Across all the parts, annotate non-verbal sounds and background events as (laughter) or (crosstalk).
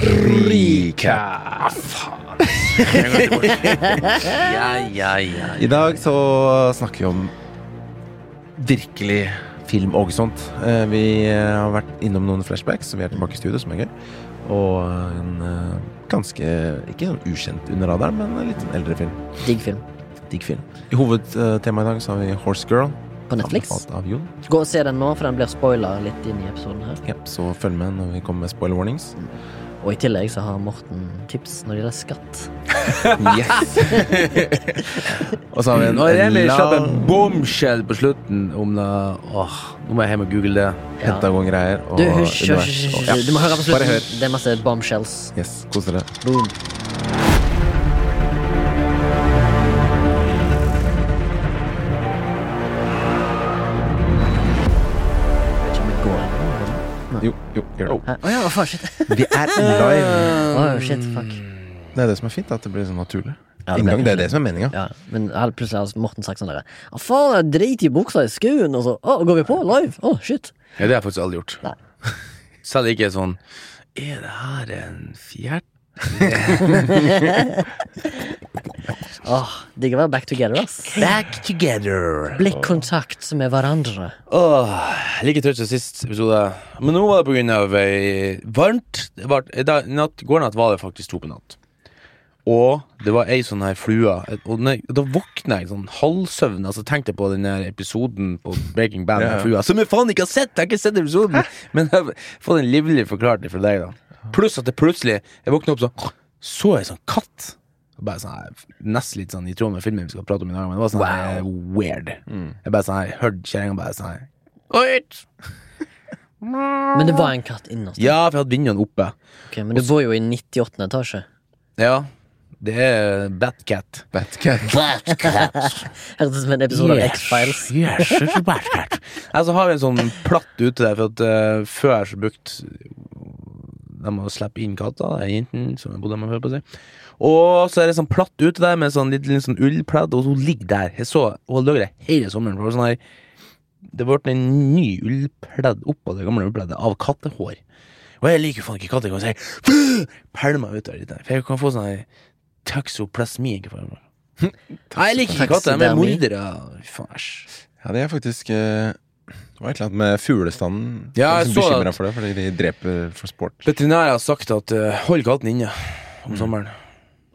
Recap. Ja, ja, ja. I dag så snakker vi om virkelig film og sånt. Eh, Vi har vært innom noen flashbacks, så vi er tilbake i studio, som er gøy. Og en eh, ganske ikke sånn ukjent under radaren, men en litt eldre film. Digg film. Digg film. I hovedtemaet i dag så har vi Horse Girl. På Netflix. Gå og se den nå, for den blir spoila litt inn i episoden her. Ja, så følg med når vi kommer med spoiler warnings. Og i tillegg så har Morten tips når det gjelder skatt. Yes! (laughs) og så har vi en, Nå er en slapp en lang bombshell på slutten om det Åh, nå må jeg hjem og google det. Pentagon-greier og Du, hysj, hysj, hysj, Du må høre på slutten. Det er masse bombshells. Yes, kos dere. Boom. Å ja, faen, shit. (laughs) Vi er live. Oh, shit, fuck. Det er det som er fint, at det blir sånn naturlig. Ja, det Inngang, det er det som er meninga. Ja, men plutselig har Morten sagt sånn derre Å, faen, jeg driter i buksa i skauen, og så Å, går vi på live? Å, shit. Ja, det har jeg faktisk aldri gjort. Nei. Selv ikke sånn Er det her en fjert? Åh, digg å være back together, ass. Back together. Blikkontakt med hverandre. Åh, like trøtt som sist episode. Men nå var det på grunn av ei varmt. Det var, i natt, går natt var det faktisk to på natt. Og det var ei sånn her flue. Og når, da våkna jeg sånn halvsøvn. Altså tenkte jeg på den der episoden på Breaking Bad med flua. Som jeg faen ikke har sett! Jeg har ikke sett episoden! Men jeg har fått en livlig forklaring fra deg, da. Pluss at det plutselig Jeg våkner opp sånn Så jeg sånn katt. Bare sånn Nesten litt sånn i tråd med filmen vi skal prate om i dag, men det var sånn her, weird. Jeg bare sånn her hørte kjerringa bare sånn Oi! (laughs) Men det var en katt innerst. Ja, for jeg hadde vinduene oppe. Ok, men du bor jo i 98. etasje. Ja. Det er Batcat. Batcat. (laughs) Hørtes ut som en episode av X-Files. Yes, Batcat. (laughs) Nei, så har vi en sånn platt ute der, for at uh, før så brukte de må slippe inn katter, er som jeg bodde med før på seg. Og så er det sånn platt ute der med sånn litt, litt sånn ullpledd, og hun ligger der. Jeg så, hun lå der det hele sommeren. For det var sånn her Det ble en ny ullpledd oppå det gamle ullpleddet av kattehår. Og jeg liker faen ikke katter. Jeg (sniffs) kan si Pælme meg ut av litt der. For jeg kan få sånn taxoplasmi. (laughs) Nei, jeg liker ikke katter. De er mordere. Æsj. Ja, det er faktisk eh, Det var et eller annet med fuglestanden. Ja, jeg jeg så bekymra at- for det, fordi de dreper for sport. Veterinærer har sagt at uh, hold katten inne om sommeren.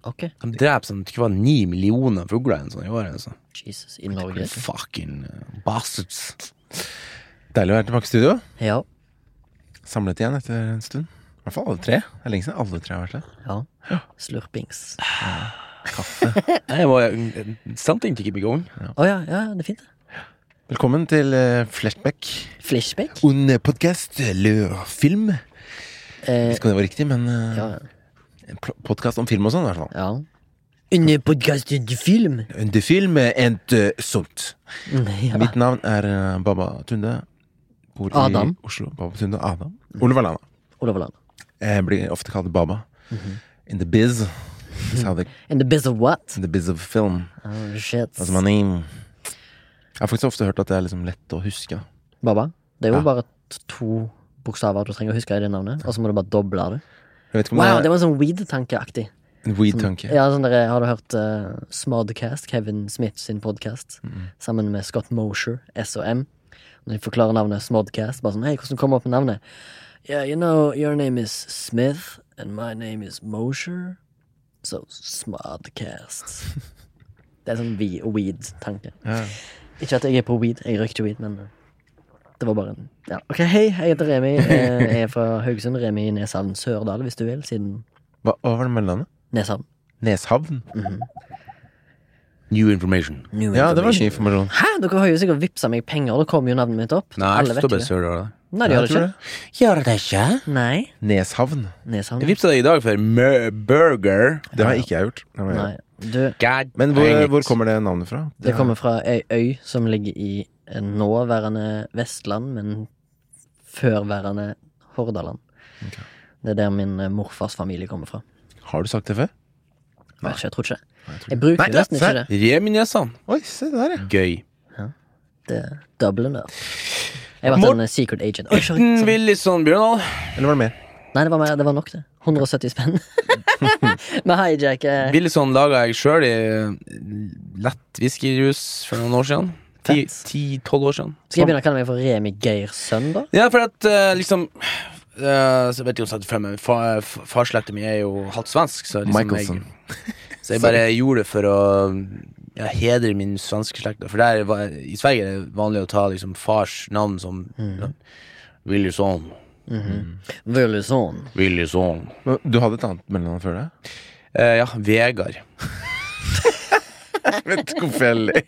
Ok, De dreper sånn hva, ni millioner fugler sånn i året. Altså. Jesus, i Norge. Fucking uh, bastards. Deilig å være tilbake i studio. Ja. Samlet igjen etter en stund. I hvert fall alle tre. Det er lenge siden alle tre har vært her. ja. Slurpings. Kaffe må, something to keep me going. Å ja, ja, det er fint. det. Velkommen til uh, Flashback. Flashback. Un podcast leur film. Eh, Hvis ikke det var riktig, men ja, en podkast om film og sånn, i hvert fall. ja. En podkast til film. En de film and uh, sånt. Ja. Mitt navn er uh, Baba Tunde. Bor Adam. i Oslo. Baba Tunde Adam. Oliver Lana. Olav Land. Jeg blir ofte kalt Baba. In the biz. In the biz of what? in the biz of film. Oh, shit. That's my name. Jeg har faktisk ofte hørt at det er liksom lett å huske. Baba, det er jo Ja. bare to bokstaver du trenger å huske i det navnet, og så må du bare doble det. Jeg vet ikke om Wow, det det var sånn weed-tankeaktig. er en weed-tanke. Ja, sånn der, Har du hørt uh, Smodcast, Kevin Smith sin podkast, sammen med Scott Mosher, S og M? Når de forklarer navnet Smodcast, bare sånn Hei, hvordan kommer du opp med navnet? Yeah, you know, your name is Smith, and my name is Mosher, so Smodcast. (laughs) det er sånn we- weed-tanke. Ja. Ikke at jeg er på weed, jeg røyker ikke weed, men uh, det var bare en ja. Ok, hei, jeg heter Remi. eh, Jeg er fra Haugesund. Remi i Neshavn Sørdal, hvis du vil, siden Hva, hva var det mellomnavnet? Neshavn. Neshavn? New information. New Ja, det var ikke ny informasjon. Hæ? Dere har jo sikkert vippsa meg penger, da kommer jo navnet mitt opp. Nei, Alle det vet står bare det. Sørdal. Nei, det gjør det ikke. Gjør det ikke? Nei. Neshavn. Neshavn. Jeg vippsa deg i dag for mø- burger. Det har ikke jeg gjort. Det jeg Nei. Du, God Men hvor, hvor kommer det navnet fra? det kommer fra ei øy som ligger i nåværende Vestland, men førværende Hordaland. Okay. Det er der min eh, morfars familie kommer fra. Har du sagt det før? Nei. ikke, jeg tror ikke det. Jeg Jeg bruker Nei, nesten ikke det. Reminescene. Oi, se der, ja. Gøy. Det er Dublin, der. Jeg har vært Mor- en eh, secret agent. Oi, sorry. Sorry. Willisson Bjørndal. Eller var det mer? Nei, det var, mer, det var nok, det. 170 spenn. (laughs) Med hijack eh, Billison laga jeg sjøl i eh, lett whiskyrus for noen år siden. Ti-tolv år siden. Skal jeg begynne å kalle meg for Remi Geirsson, da? Ja, for at uh, liksom uh, Så vet jeg jo sagt frem fa, fa- Farslekta mi er jo halvt svensk, så liksom Jeg, (laughs) så jeg bare gjorde det for å ja, hedre min svenske slekt. For der i Sverige er det vanlig å ta liksom fars navn som ja, Vøluson. Willyson. Men Du hadde et annet mellomnavn før det? Eh, ja, Vegard. Jeg (laughs) vet ikke hvorfor jeg ler. Det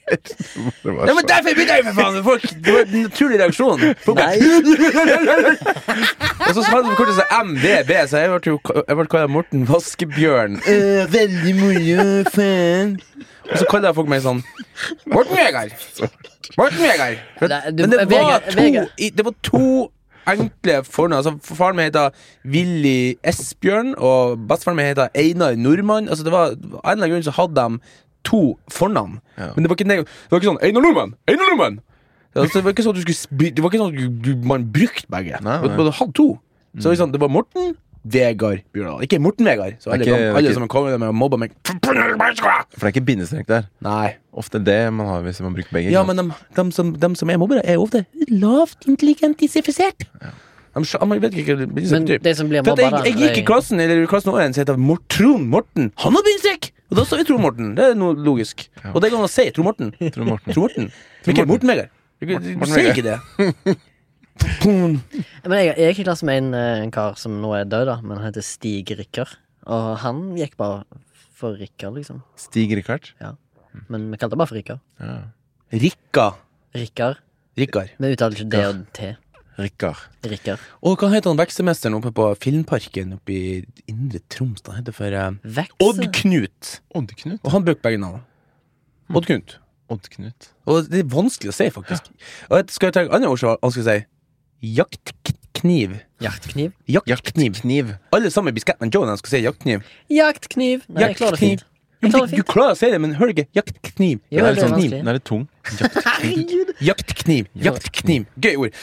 var så- derfor begynte jeg, for faen! Folk, det var en naturlig reaksjon. Folk bare, (laughs) Og så hadde de kortet seg MVB, så jeg ble jo Jeg ble kalt Morten Vaskebjørn. Eh, veldig moro, fan. Og så kaller jeg folk meg sånn Morten Vegard. (laughs) Morten Vegard. For, Nei, du- men det var, Vegard- to, Vegard. i, det var to enkle fornavn. Altså, faren min heter Willy Esbjørn, og bestefaren min heter Einar Nordmann. Altså, det var, av en eller annen grunn så hadde de to fornavn. Ja. Men det var ikke, det var ikke sånn Einar Nordmann! Einar Nordmann! Altså, det var ikke sånn at du skulle Det var ikke sånn at du, man brukte begge. Nei, Du Man hadde to. Så liksom, det var Morten Vegard Bjørndal. Ikke Morten Vegard. Så alle, ikke- kan, alle er som kommer med og mobber meg For det er ikke bindestrek der. Nei. Ofte det man har hvis man bruker begge. Ja, men de, de, som, de som er mobbere, er ofte lavt intelligentisifisert. De, skj- man vet ikke hva det men det de som blir mobba, jeg, jeg gikk i klassen Eller i klassen over en som heter Trond Morten. Han har bindestrek! Og da sa vi Trond Morten. Det er noe logisk. Ja. Og det kan man si. Trond Morten. Trond Morten. Trond Morten. Ikke Morten Morten sier Vegard. ikke det. Pum. Men jeg, jeg ikke i klasse med en, eh, en kar som nå er død, da, men han heter Stig Rikker. Og han gikk bare for Rikker, liksom. Stig Rikard. Men vi kalte det bare for Rikker. Ja. Rikka. Rikker. Rikkar. Vi uttaler ikke D og T. Rikker. Og hva heter han vekstmesteren oppe på Filmparken oppe i Indre Troms? Han heter for uh, Odd-Knut. Odd-Knut. Og han brukte begge navn. Odd-Knut. Odd-Knut. Og det er vanskelig å si, faktisk. Og jeg skal jeg ta et annet ord så han skal si? Jaktkniv. Jaktkniv. Jaktkniv. Jaktkniv. Alle sammen blir Scatman Joe når skal si jaktkniv. Jaktkniv. Nei, jeg klarer det fint. Jeg klarer det Du fint. klarer å si det, men du ikke? Jaktkniv. Jo, er det litt er sånn, kniv. den er litt tung. Jaktkniv. Jaktkniv. Jaktkniv. Gøy ord.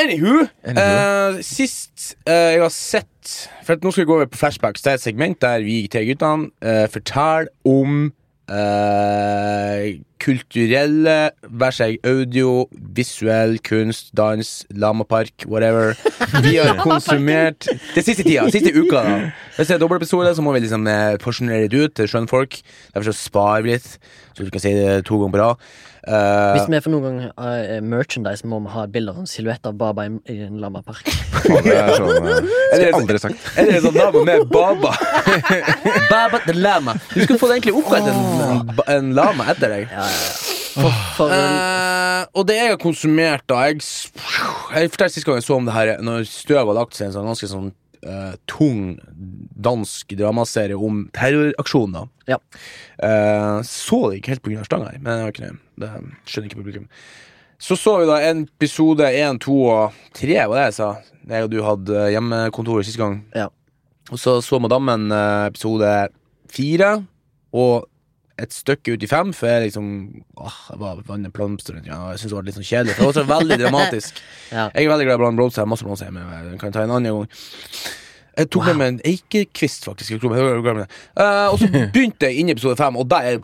Anywho, Anywho. Uh, sist uh, jeg har sett For at nå skal vi gå over på flashbacks. Det er et segment der vi tre guttene uh, forteller om eh, kulturelle, vær seg audio, visuell, kunst, dans, lamapark, whatever. Vi har konsumert Det siste tida, siste uka. da Hvis det er dobbeltepisode, så må vi liksom eh, porsjonere det ut til skjønnfolk. Derfor så sparer vi litt, så du kan si det to ganger på rad. Eh, Hvis vi for noen gang har merchandise, må vi ha et bilde av en silhuett av Baba i, i en lamapark. Det er sånn eh, (laughs) Skulle jeg aldri sagt. Eller en sånn lama med baba. (laughs) baba the lama. Du skulle fått egentlig opprettet en, en, en lama etter deg. Ja, ja, ja. For, for Eh, og det jeg har konsumert, da Jeg, jeg fortalte sist gang jeg så om det her Når støvet har lagt seg en sånn ganske sånn eh, tung dansk dramaserie om terroraksjoner. Ja. Uh, så det ikke helt pga. stanga her, men det har ikke det. Det skjønner ikke publikum. Så så vi da en episode én, to og tre, var det jeg sa. Jeg og du hadde hjemmekontoret sist gang. Ja. Og så så madammen eh, episode fire, og et stykke ut i fem, for jeg liksom åh, jeg var vannet blomster ja, Jeg syntes det var litt sånn kjedelig, for det var så veldig dramatisk. (laughs) Ja. Jeg er veldig glad i blomster, jeg har masse blomster hjemme. Jeg kan ta en annen gang. Jeg tok med meg en eikekvist, faktisk. Jeg jeg. Eh, og så begynte jeg inn i episode fem, og der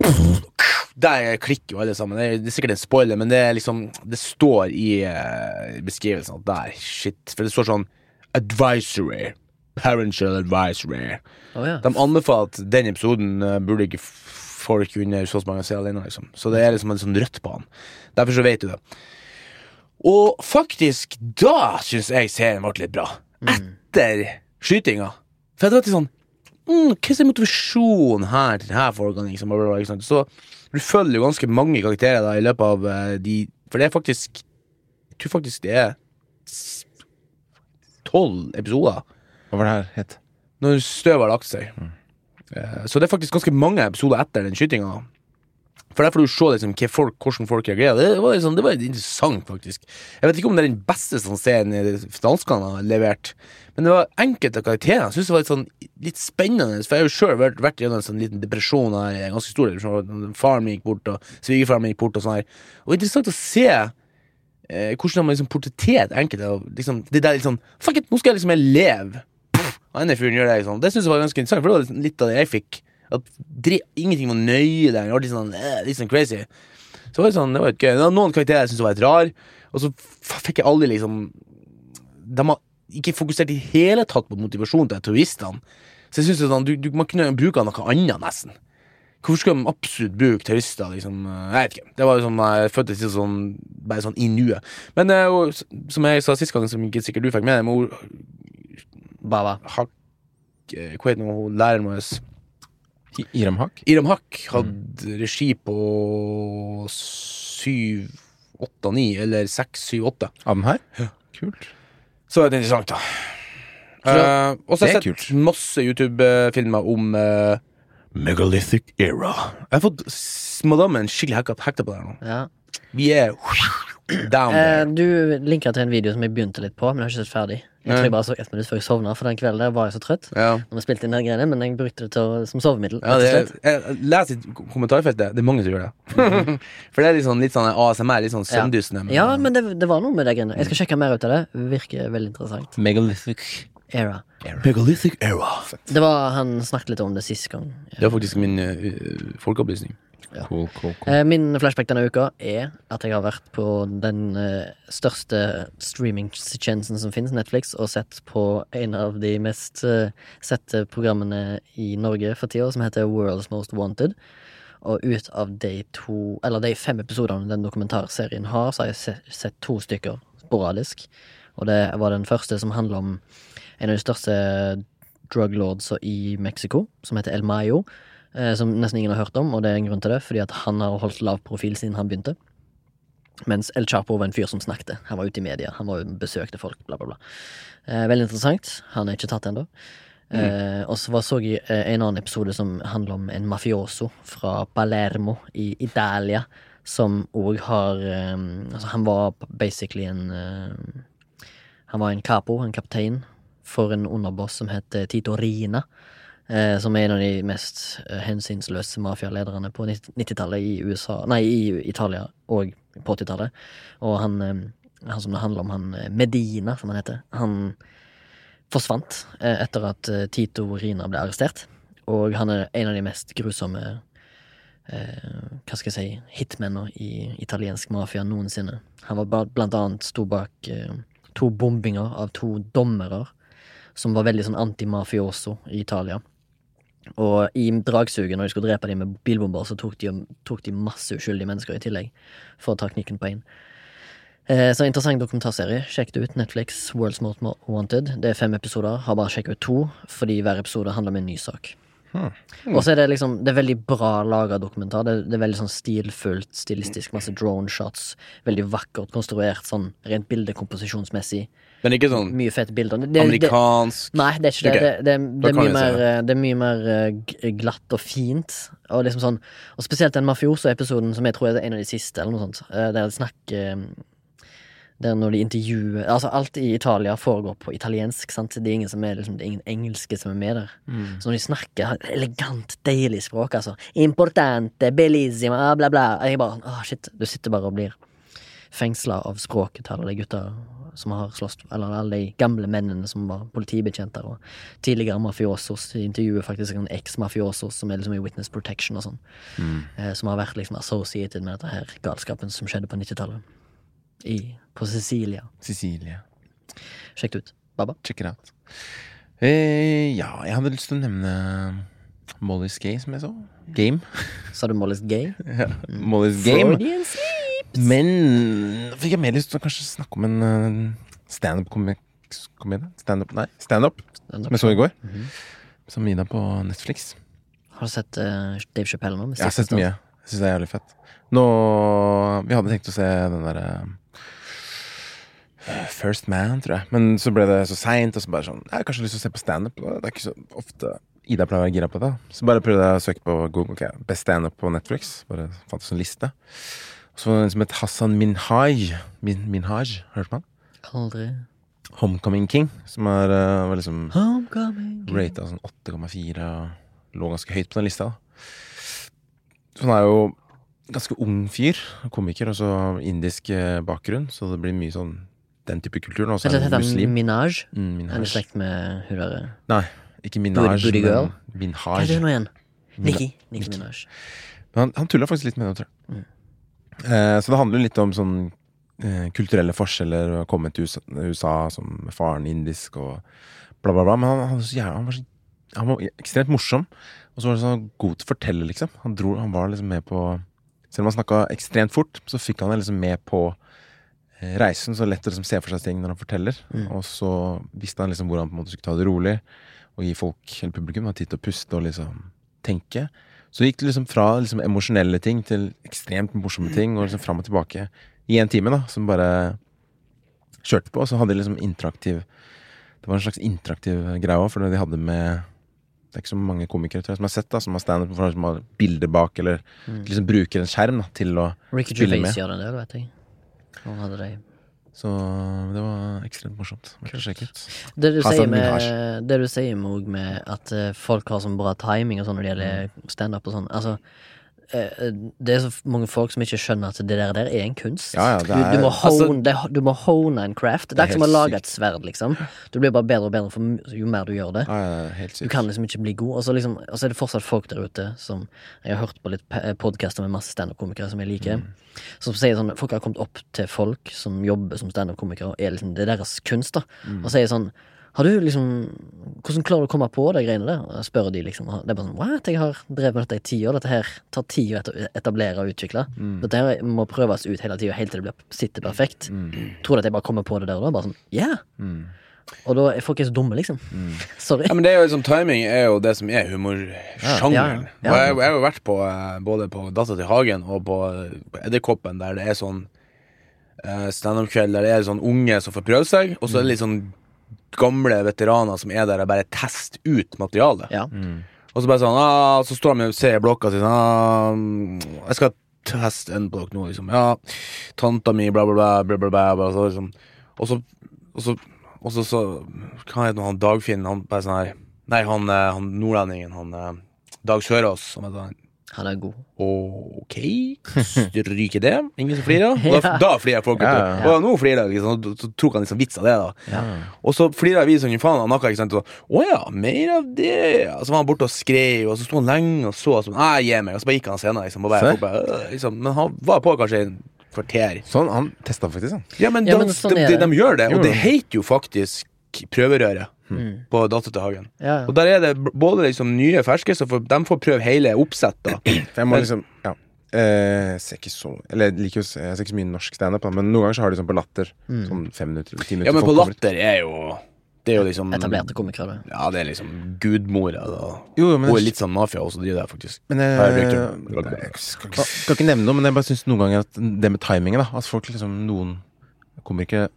Der klikker jo alle sammen. Det er, det er sikkert en spoiler, men det er liksom Det står i uh, beskrivelsen at der, shit. For det står sånn Advisory. Parental advisory. Oh, ja. De anbefaler at den episoden uh, burde ikke folk under så mange se alene, liksom. Så det er liksom en sånn rødt på han. Derfor så vet du det. Og faktisk, da syns jeg serien ble litt bra. Etter skytinga. For det var sånn mm, Hva er motivasjonen her til denne folkene? Liksom, bla, bla, bla. Så du følger jo ganske mange karakterer da i løpet av uh, de For det er faktisk Jeg tror faktisk det er tolv episoder Hva var det her het? når støvet har lagt seg. Eh, Så det er faktisk ganske mange episoder etter den skytinga. For der får du se liksom, folk, hvordan folk reagerer. Det var, liksom, det var interessant, faktisk. Jeg vet ikke om det er den beste sånn scenen danskene har levert, men det var enkelte karakterer. Jeg synes det var litt, sånn, litt spennende, for jeg har jo sjøl vært, gjennom en sånn liten depresjon her, ganske stor Liksom. Faren min gikk bort, og svigerfaren min gikk bort, og sånn her. Og interessant å se eh, hvordan de har liksom portrettert enkelte av liksom, det der liksom Fuck it, nå skal jeg liksom leve. Pff, denne fyren gjør det sånn. Det syns jeg var ganske interessant, for det var liksom litt av det jeg fikk. At ingenting var nøye der. Det var litt sånn, eh, litt sånn crazy. Så var det sånn, det var gøy. Noen karakterer jeg syntes var litt rar, og så fikk jeg aldri liksom De har ikke fokusert i hele tatt på motivasjonen til terroristene. Så jeg synes sånn, du, du, Man kunne bruke noe annet, nesten. Hvorfor skal de absolutt bruke terrorister? Liksom? Jeg vet ikke. Det var jo sånn jeg følte det sånn Bare sånn i nuet. Men eh, og, som jeg sa sist gang, som ikke sikkert du fikk med deg, Baba. Hakk eh, Hva heter hun læreren vår? Iram Haq. Iram Hakk hadde regi på syv, åtte, ni, eller seks, syv, åtte. Av den her? Kult. Så er det interessant, da. Uh, og så har jeg sett masse YouTube-filmer om uh, Megalithic era. Jeg har fått madammen skikkelig hekta, hekta på det her nå. Ja. Vi er (sniffs) down there. Uh, du linka til en video som jeg begynte litt på, men jeg har ikke sett ferdig. Jeg tror jeg bare så ett minutt før jeg sovna, for den kvelden der var jeg så trøtt. Ja. Når vi spilte inn den greiene, men jeg brukte det til å, som sovemiddel. Ja, det, jeg les i kommentarfeltet. Det er mange som gjør det. (laughs) For det er litt sånn, litt sånn ASMR, litt sånn søvndyssende. men- Ja, men det, det var noe med de greiene. Jeg skal sjekke mer ut av det. Virker veldig interessant. Megalithic. Era. Megalithic era. Det var, Han snakket litt om det sist gang. Det var faktisk min uh, folkeopplysning. Cool, cool, cool. Eh, Min flashback denne uka er at jeg har vært på den eh, største streamingtjenesten som finnes, Netflix, og sett på en av de mest eh, sette programmene i Norge for tida, som heter World's Most Wanted. Og ut av de to Eller de fem episodene den dokumentarserien har, så har jeg sett to stykker sporadisk. Og det var den første som handler om en av de største drug lords i Mexico, som heter El Mayo. Eh, som nesten ingen har hørt om, og det er en grunn til det, fordi at han har holdt lav profil siden han begynte. Mens El Chapo var en fyr som snakket. Han var ute i media, han var besøkte folk, bla, bla, bla. Eh, veldig interessant. Han er ikke tatt ennå. Eh, og så så jeg eh, en annen episode som handler om en mafioso fra Palermo i Italia, som òg har eh, Altså, han var basically en eh, Han var en capo, en kaptein, for en underboss som het Tito Rina. Eh, som er en av de mest eh, hensynsløse mafialederne på 90-tallet i USA Nei, i Italia og på 80-tallet. Og han, eh, han som det handler om, han eh, Medina, som han heter, han forsvant eh, etter at Tito Rina ble arrestert. Og han er en av de mest grusomme eh, hva skal jeg si hitmennene i italiensk mafia noensinne. Han var blant annet sto bak to bombinger av to dommere som var veldig sånn antimafioso i Italia. Og i dragsuget, når de skulle drepe dem med bilbomber, så tok de, tok de masse uskyldige mennesker i tillegg for å ta knikken på én. Eh, så interessant dokumentarserie. Sjekk det ut. Netflix, World's Most Wanted. Det er fem episoder. Har bare sjekket ut to, fordi hver episode handler om en ny sak. Og så er det liksom Det er veldig bra laga dokumentar. Det, det er veldig sånn stilfullt, stilistisk. Masse drone shots. Veldig vakkert konstruert, sånn rent bildekomposisjonsmessig. Men ikke sånn Mye fete bilder. Det, det, amerikansk Nei, det er ikke det. Okay. Det, det, det, er mye mer, det. eh, er mye mer eh, glatt og fint. Og liksom sånn Og spesielt den mafioso-episoden som jeg tror er en av de siste, eller noe sånt. eh, Der de snakker eh, Der når de intervjuer Altså, alt i Italia foregår på italiensk, sant. Det er ingen som er liksom, Det er ingen engelske som er med der. Så når de snakker elegant, deilig språk, altså Importante, bellissima, bla, bla. Jeg bare Åh, shit. Du sitter bare og blir fengsla av språket til alle de gutta som har slåss Eller alle de gamle mennene som var politibetjenter og tidligere mafiosos. De intervjuer faktisk en eks-mafiosos som er liksom i Witness Protection og sånn. Eh, som har vært liksom associated med dette her galskapen som skjedde på 90-tallet. På Sicilia. Sicilia. Sjekk det ut. Baba. Check it out. Eh, ja, jeg hadde lyst til å nevne Molly's Gay, som jeg så. Game. Sa du Molly's gay? (laughs) ja. Molly's Game. Freudian. Men da fikk jeg mer lyst til å kanskje snakke om en uh, standup-komedie. Standup, nei, standup, som jeg så i går. Som Ida på Netflix. Har du sett uh, Dave Chappelle nå? Jeg har sett mye. Jeg syns det er jævlig fett. Nå Vi hadde tenkt å se den derre First Man, tror jeg. Men så ble det så seint, og så bare sånn Jeg har kanskje lyst til å se på standup. Det er ikke så ofte Ida pleier å være gira på det. Så bare prøvde jeg å søke på Google okay, Best standup på Netflix. Bare fant en liste. Og så var det en som het Hassan Minhaj. Min, Minhaj, hørte man? Aldri. Homecoming King. Som er, eh, var liksom Homecoming. rata sånn 8,4 og lå ganske høyt på den lista. Så han er jo ganske ung fyr, komiker, og så indisk eh, bakgrunn, så det blir mye sånn den type kultur. Og så Vet er han muslim. Minaj? Mm, Han er i slekt med hun derre Nei, ikke Minaj, Booty Girl? Minhaj. Hva er det nå igjen? Nikki. Nikki. Minaj. Men han, han tulla faktisk litt med det, tror jeg. Eh, så det handler litt om sånn eh, kulturelle forskjeller. Å komme til USA, USA som faren indisk og bla, bla, bla. Men han, han, var så han, var så, han var ekstremt morsom. Og så var han så god til å fortelle, liksom. Han, dro, han var liksom med på Selv om han snakka ekstremt fort, så fikk han det liksom med på eh, reisen. Så lett å liksom se for seg ting når han forteller. Og så visste han liksom hvor han på en måte skulle ta det rolig. Og gi folk, eller publikum, tid til å puste og liksom tenke. Så gikk det liksom fra liksom emosjonelle ting til ekstremt morsomme ting, og liksom fram og tilbake i en time, da, som bare kjørte på. Og så hadde de liksom interaktiv Det var en slags interaktiv greie òg, for det de hadde med Det er ikke så mange komikere tror jeg, som har sett da Som har standup, som har bilder bak, eller liksom bruker en skjerm da, til å Ricky spille Gervais med. gjør det, vet jeg. Han hadde det. Så det var ekstremt morsomt. Det du, sier med, det du sier med, med at eh, folk har sånn bra timing og sånn når det gjelder standup og sånn Altså, det er så mange folk som ikke skjønner at det der, der er en kunst. Ja, ja, det du, du, er- må Altså- hone, det, du må hone en craft. Det Det er er ikke som å lage et sverd, liksom. Du blir bare bedre og bedre for jo mer du gjør det. Ja, ja, helt Du kan liksom ikke bli god. Og så liksom, er det fortsatt folk der ute som Jeg har hørt på litt podkaster med masse standup-komikere som jeg liker. Som sier sånn Folk har kommet opp til folk som jobber som standup-komikere, og er liksom, det er deres kunst, da. Og sier sånn har du liksom Hvordan klarer du å komme på de greiene der? Og jeg spør de liksom. Det er bare sånn What? Jeg har drevet med dette i ti år. Dette her tar tid å etablere og utvikle. Dette her må prøves ut hele tida, helt til det blir, sitter perfekt. Tror du at jeg bare kommer på det der og da? Bare sånn Yeah! Og da er folk er så dumme, liksom. (laughs) Sorry. Ja, men det er jo liksom Timing er jo det som er humorsjangeren. Ja, ja, ja. Og jeg, jeg har jo vært på eh, både på Data til Hagen og på, eh, Edderkoppen, der det er sånn uh, standup-kveld der det er sånn unge som får prøve seg, og så er det litt sånn gamle veteraner som er der og bare tester ut materialet. Ja. Og så bare sånn ah, Så står de og ser i blokka si sånn ah, mm, Jeg skal teste en blokk nå, liksom. Ja, tanta mi, bla, bla, bla, bla, bla, bla, bla så, liksom. Og så Og så, og så, så Hva heter han Dagfinn? Han bare sånn her Nei, han, eh, han nordlendingen, han eh, Dag Sørås, som er sånn Han er god. Ok, stryker det. Ingen som flirer. (laughs) Da, Ja. da flirer folk. Ja, ja, Og nå flirer jeg, liksom, så tok han liksom vits av det. da Og så flirer vi sånn faen av noe. Ikke sant? Og, Å ja, mer av det. Og så var han borte og skrev, og så sto han lenge og så sånn. Nei, gi meg. Og så bare gikk han senere. Liksom, og bare, folk bare, «Øh», liksom. Men han var på kanskje en kvarter. Sånn, han testa faktisk, han. Ja, men, Ja, de, men sånn de, de, de gjør det, og det heter jo faktisk prøverøret Mm. på Datter til Hagen. Ja, Og der er det både liksom nye ferske, så får, de får prøve hele oppsettet. (clears throat) For jeg må liksom Ja. Eh, ser ikke så Eller jeg liker Jeg ser ikke så mye norsk standup, men noen ganger så har de sånn på latter. Sånn fem minutter, ti minutter. Ja, men på kommer. Latter er jo Det er jo liksom Etablerte komikere. Ja, det er liksom gudmora. Jo, jo, men Hun er litt sånn mafia også, de der, faktisk. Men jeg, jeg, riktig. jeg skal, ikke, nevne noe, men jeg bare syns noen ganger at det med timingen da At folk liksom Noen komikere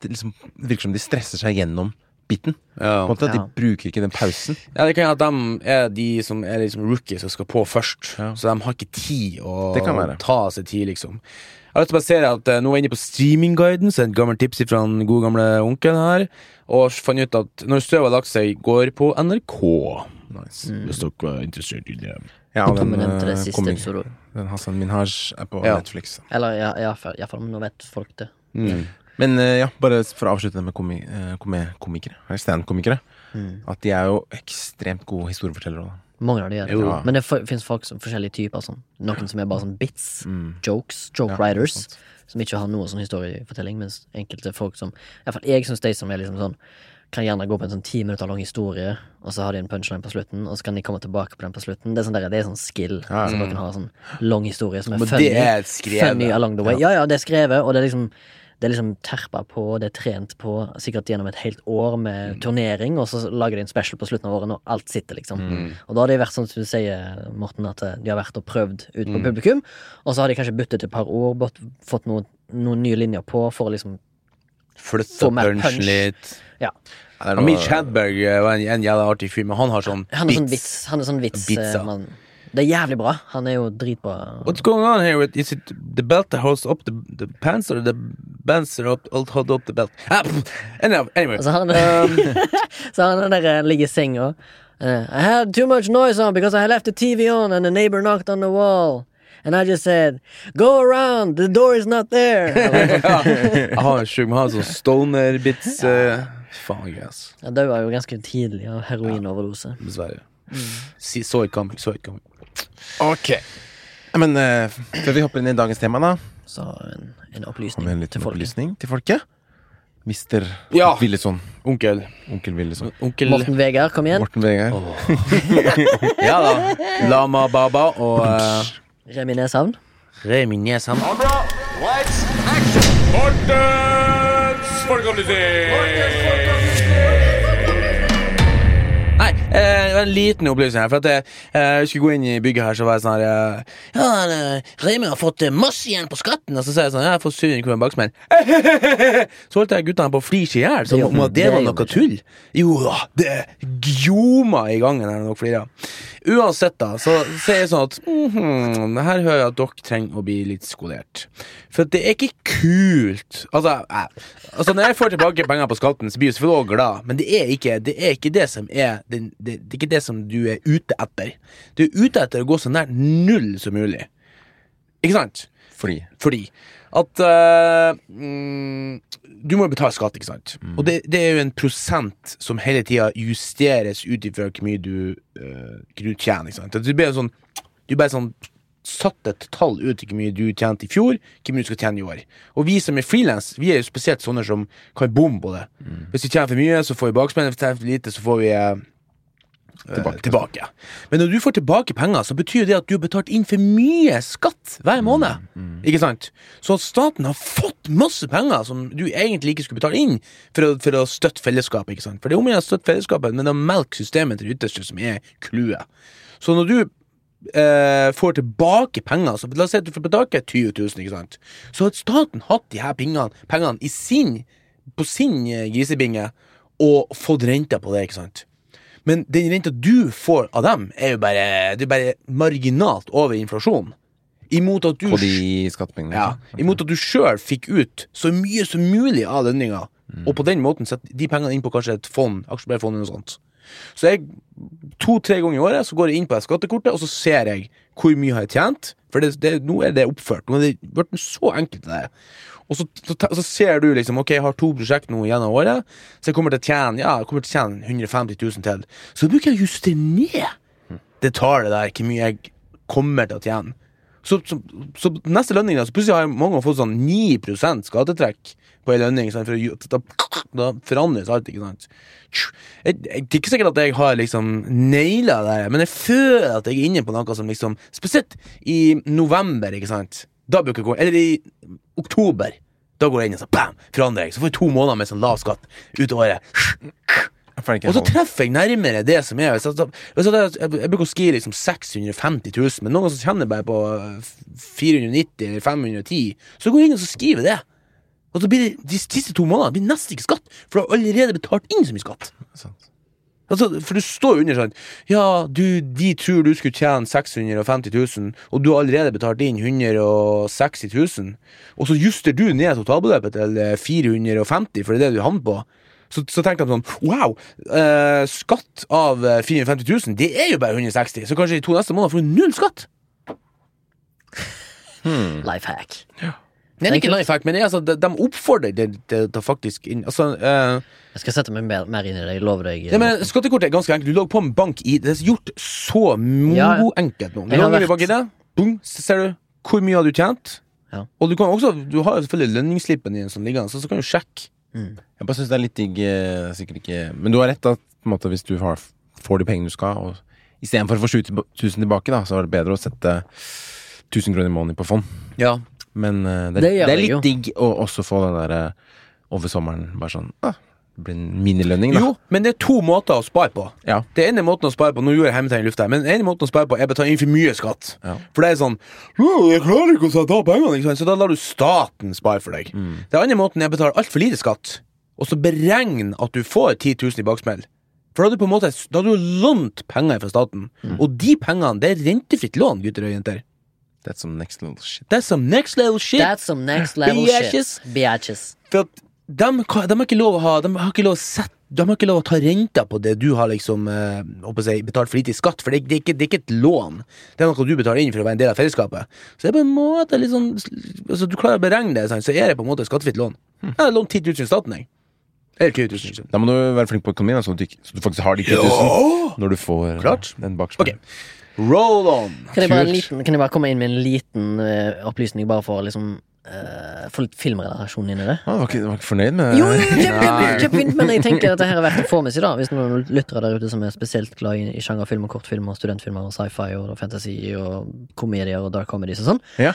st- liksom, Det virker som de stresser seg gjennom biten. Ja. Måte, Ja. De bruker ikke den pausen. ja, Det kan hende at de er de som er liksom rookies og skal på først. Ja. Så de har ikke tid å Det kan være. ta seg tid, liksom. Jeg har lyst til å bare si at eh, Nå er jeg inne på streamingguiden, så et gammelt tips fra den gode gamle onkelen her. Og fant ut at når støvet har lagt seg, går på NRK. Nice. Hvis dere er interessert i det. Ja, den, den, det eh, siste den Hassan Minhaj er på Ja. Netflix. Eller ja, iallfall, iallfall, nå vet folk det. Mm. Men eh, ja, bare for å avslutte det med komi eh, kome komikere, eller stand-komikere. Mm. At de er jo ekstremt gode historiefortellere. Da. Mange av de er det. Ja. Men det fins folk som forskjellige typer. Sånn. Noen som er bare sånn bits, Mm. jokes, joke Ja, writers. sant. Som ikke har noe sånn historiefortelling, mens enkelte folk som Iallfall jeg syns de som er liksom sånn kan gjerne gå på en sånn ti minutter lang historie, og så har de en punchline på slutten, og så kan de komme tilbake på den på slutten. Det er sånn, der, det er sånn skill. Ja, ja. Så dere har sånn lang historie som er funny. det er skrevet. Funny along the way. Ja, ja, det er skrevet, og det er liksom det er liksom terpa på, det er trent på, sikkert gjennom et helt år med turnering, og så lager de en special på slutten av året når alt sitter, liksom. Og da har de vært sånn som du sier, Morten, at eh, de har vært og prøvd ut på publikum, og så har de kanskje byttet et par ord, fått noen, noen nye linjer på for å liksom Flytta punchen punch. litt. Ja. Det noe- Mitch Hedberg eh, var en, en jævla artig fyr, men han har sånn Han er sånn vits. Han er sånn vits, Eh. Det er jævlig bra. Han er jo dritbra. What's going on here? with- Is it the belt that holds up the, the pants, or the pants that hold up the belt? Ah, anyway, anyway. Altså, han, Um, (laughs) så han der eh, ligger i senga. eh, I had too much noise on because I left the TV on and the neighbor knocked on the wall. And I just said, go around, the door is not there. Jeg har en sjuk, en sånn stoner-bits. Uh, faen gøy, ass. Jeg døde jo ganske tidlig av heroinoverdose. Dessverre. Si, så ikke coming, så ikke coming. Ok. Men eh, før vi hopper inn i dagens tema, da, Så en, en opplysning en til folket. opplysning til folket. Mister Ja. Willison. Onkel. Onkel Willison. Onkel Morten Vegard, kom igjen. Morten Vegard. (laughs) Ja da. Lama Baba og uh, Remi Neshavn. Remi Neshamn. Mortens folkeopplysning! Eh, en liten opplysning her. For at jeg, eh, jeg skulle gå inn i bygget her, så var jeg sånn her eh, Ja, Reimer har fått eh, masse igjen på skatten. Og så sa jeg sånn Ja, jeg har fått 700 kroner baksmell. Så holdt jeg guttene på å flire i hjel, som Det om det var noe tull. Jo da, det gjoma i gangen her når dere. Uansett, da, så sier jeg sånn at mhm, her hører jeg at dere trenger å bli litt skolert. For det er ikke kult Altså, jeg, altså når jeg får tilbake penger på skatten, så blir jeg selvfølgelig også glad, men det er ikke det, er ikke det som er det, det, det er ikke det som du er ute etter. Du er ute etter å gå så nær null som mulig. Ikke sant? Fordi Fordi at uh, mm, Du må jo betale skatt, ikke sant? Og det, det er jo en prosent som hele tida justeres ut ifra hvor mye du, uh, du tjener. ikke sant? Du blir sånn Du bare sånn satt et tall ut hvor mye du tjente i fjor, hvor mye du skal tjene i år. Og vi som er frilans, vi er jo spesielt sånne som kan bomme på det. Hvis vi tjener for mye, så får vi bakspinn. Hvis vi tjener for lite, så får vi eh, Tilbake. tilbake. Men når du får tilbake penger, så betyr det at du har betalt inn for mye skatt hver måned. Ikke sant? Så at staten har fått masse penger som du egentlig ikke skulle betale inn for å, for å støtte fellesskapet. ikke sant? For det er om å støtte fellesskapet, men det å melke systemet til det ytterste som er clouet. Så når du eh, får tilbake penger, så la oss si at du får tilbake 20 000, ikke sant? så har staten hatt de her pengene, pengene i sin, på sin eh, grisebinge og fått renta på det, ikke sant? Men den renta du får av dem, er jo bare, det er bare marginalt over inflasjonen. Imot at du På de skattepengene. ja, imot at du sjøl fikk ut så mye som mulig av lønninga, og på den måten sette de pengene inn på kanskje et fond, eller noe sånt. Så jeg, to-tre ganger i året så går jeg inn på skattekortet, og så ser jeg hvor mye jeg har jeg tjent. For det, det, nå er det oppført. Nå er det blitt så enkelt. det. Og så, så, så ser du liksom Ok, jeg har to prosjekt nå gjennom året, så jeg kommer til å tjene Ja, jeg kommer til å tjene 150 000 til. Så bruker jeg å justere ned det tallet der, hvor mye jeg kommer til å tjene. Så, så, så neste lønning, da, så plutselig har mange fått sånn 9% skattetrekk på en lønning. Sånn, for å, da, da forandres alt, ikke sant. Jeg, jeg, det er ikke sikkert at jeg har liksom naila det, men jeg føler at jeg er inne på noe som liksom Spesielt i november, ikke sant. Da bruker jeg gå Eller i oktober. Da går jeg inn og så bam, forandrer jeg. Så får jeg to måneder med sånn lav skatt ut året. Og så sånn. treffer jeg nærmere det som er. Hvis jeg, hvis jeg, jeg, bruker å skrive liksom 650 000, men noen som kjenner bare på eh, 490 eller 510, så går jeg inn og så skriver det. Og så blir det de siste to månedene blir nesten ikke skatt, for du har allerede betalt inn så mye skatt. Sant. Altså, for du står jo under sånn Ja, du, de tror du skulle tjene 650 000, og du har allerede betalt inn 160 000. Og så juster du ned totalbeløpet til eh, 450, for det er det du havner på. Så, så tenker de sånn Wow! Eh, skatt av eh, 450 000, det er jo bare 160, så kanskje i to neste måneder får du null skatt. Life hack. Det er ikke life hack, men altså, de, de oppfordrer deg til å faktisk inn Altså uh, Jeg skal sette meg mer, mer inn i det, jeg lover deg. Nei, men Skattekortet er ganske enkelt. Du lå på en bank i Det er gjort så Ja, ja. mo-enkelt nå. Du lå vært- bank i det, boom, så ser du hvor mye har du tjent. Ja. Og du kan også Du har selvfølgelig lønningsslippen din som ligger så så kan du sjekke. Jeg bare syns det er litt digg eh, Sikkert ikke Men du har rett, at på en måte, hvis du har, får de pengene du skal, og istedenfor å få 7000 tilbake, da, så er det bedre å sette 1000 kroner i måneden på fond. Ja. Men uh, det, Det er- det er litt jo. digg å også få den derre over sommeren. Bare sånn ah, Det blir en minilønning, da. Jo, men det er to måter å spare på. Ja. Det ene måten å spare på Nå gjorde jeg hermetegn i lufta, men den ene måten å spare på er å betale inn for mye skatt. Ja. For det er sånn Jeg klarer ikke å sette av pengene, ikke sant? så da lar du staten spare for deg. Mm. Den andre måten er å betale altfor lite skatt, og så beregne at du får 10 000 i baksmell. For da har du på en måte Da har du lånt penger fra staten, Mm. og de pengene det er rentefritt lån, gutter og jenter. That's some next little shit. That's some next level shit. That's some next level Biatches. shit. Biatches. For at de, de har ikke lov å ha De har ikke lov å sette de har ikke lov å ta renta på det du har liksom eh, jeg, å si, betalt for lite i skatt, for det, det, er ikke, det er ikke et lån. Det er noe du betaler inn for å være en del av fellesskapet. Så det er på en måte litt sånn altså, Du klarer å beregne det, så er det på en måte et skattefritt lån. Jeg har lånt 10 000 i staten, jeg. Eller 20 000. ikke sant? Da må du være flink på økonomien, så, du, så du faktisk har de 10 000 når du får eh, Klart. den baksmellen. Ok. Roll on! Kan jeg, bare en liten, kan jeg bare komme inn med en liten uh, opplysning, bare for å liksom uh, få litt filmrelasjon inn i det? Ah, ikke, du var ikke fornøyd med Jo, jo, jo, kjempefint, men jeg tenker at det her er verdt å få med seg, da. Hvis noen lyttere der ute som er spesielt glad i, i sjangerfilm og kortfilm og studentfilmer og sci-fi og fantasy og komedier og dark comedies og sånn, Ja.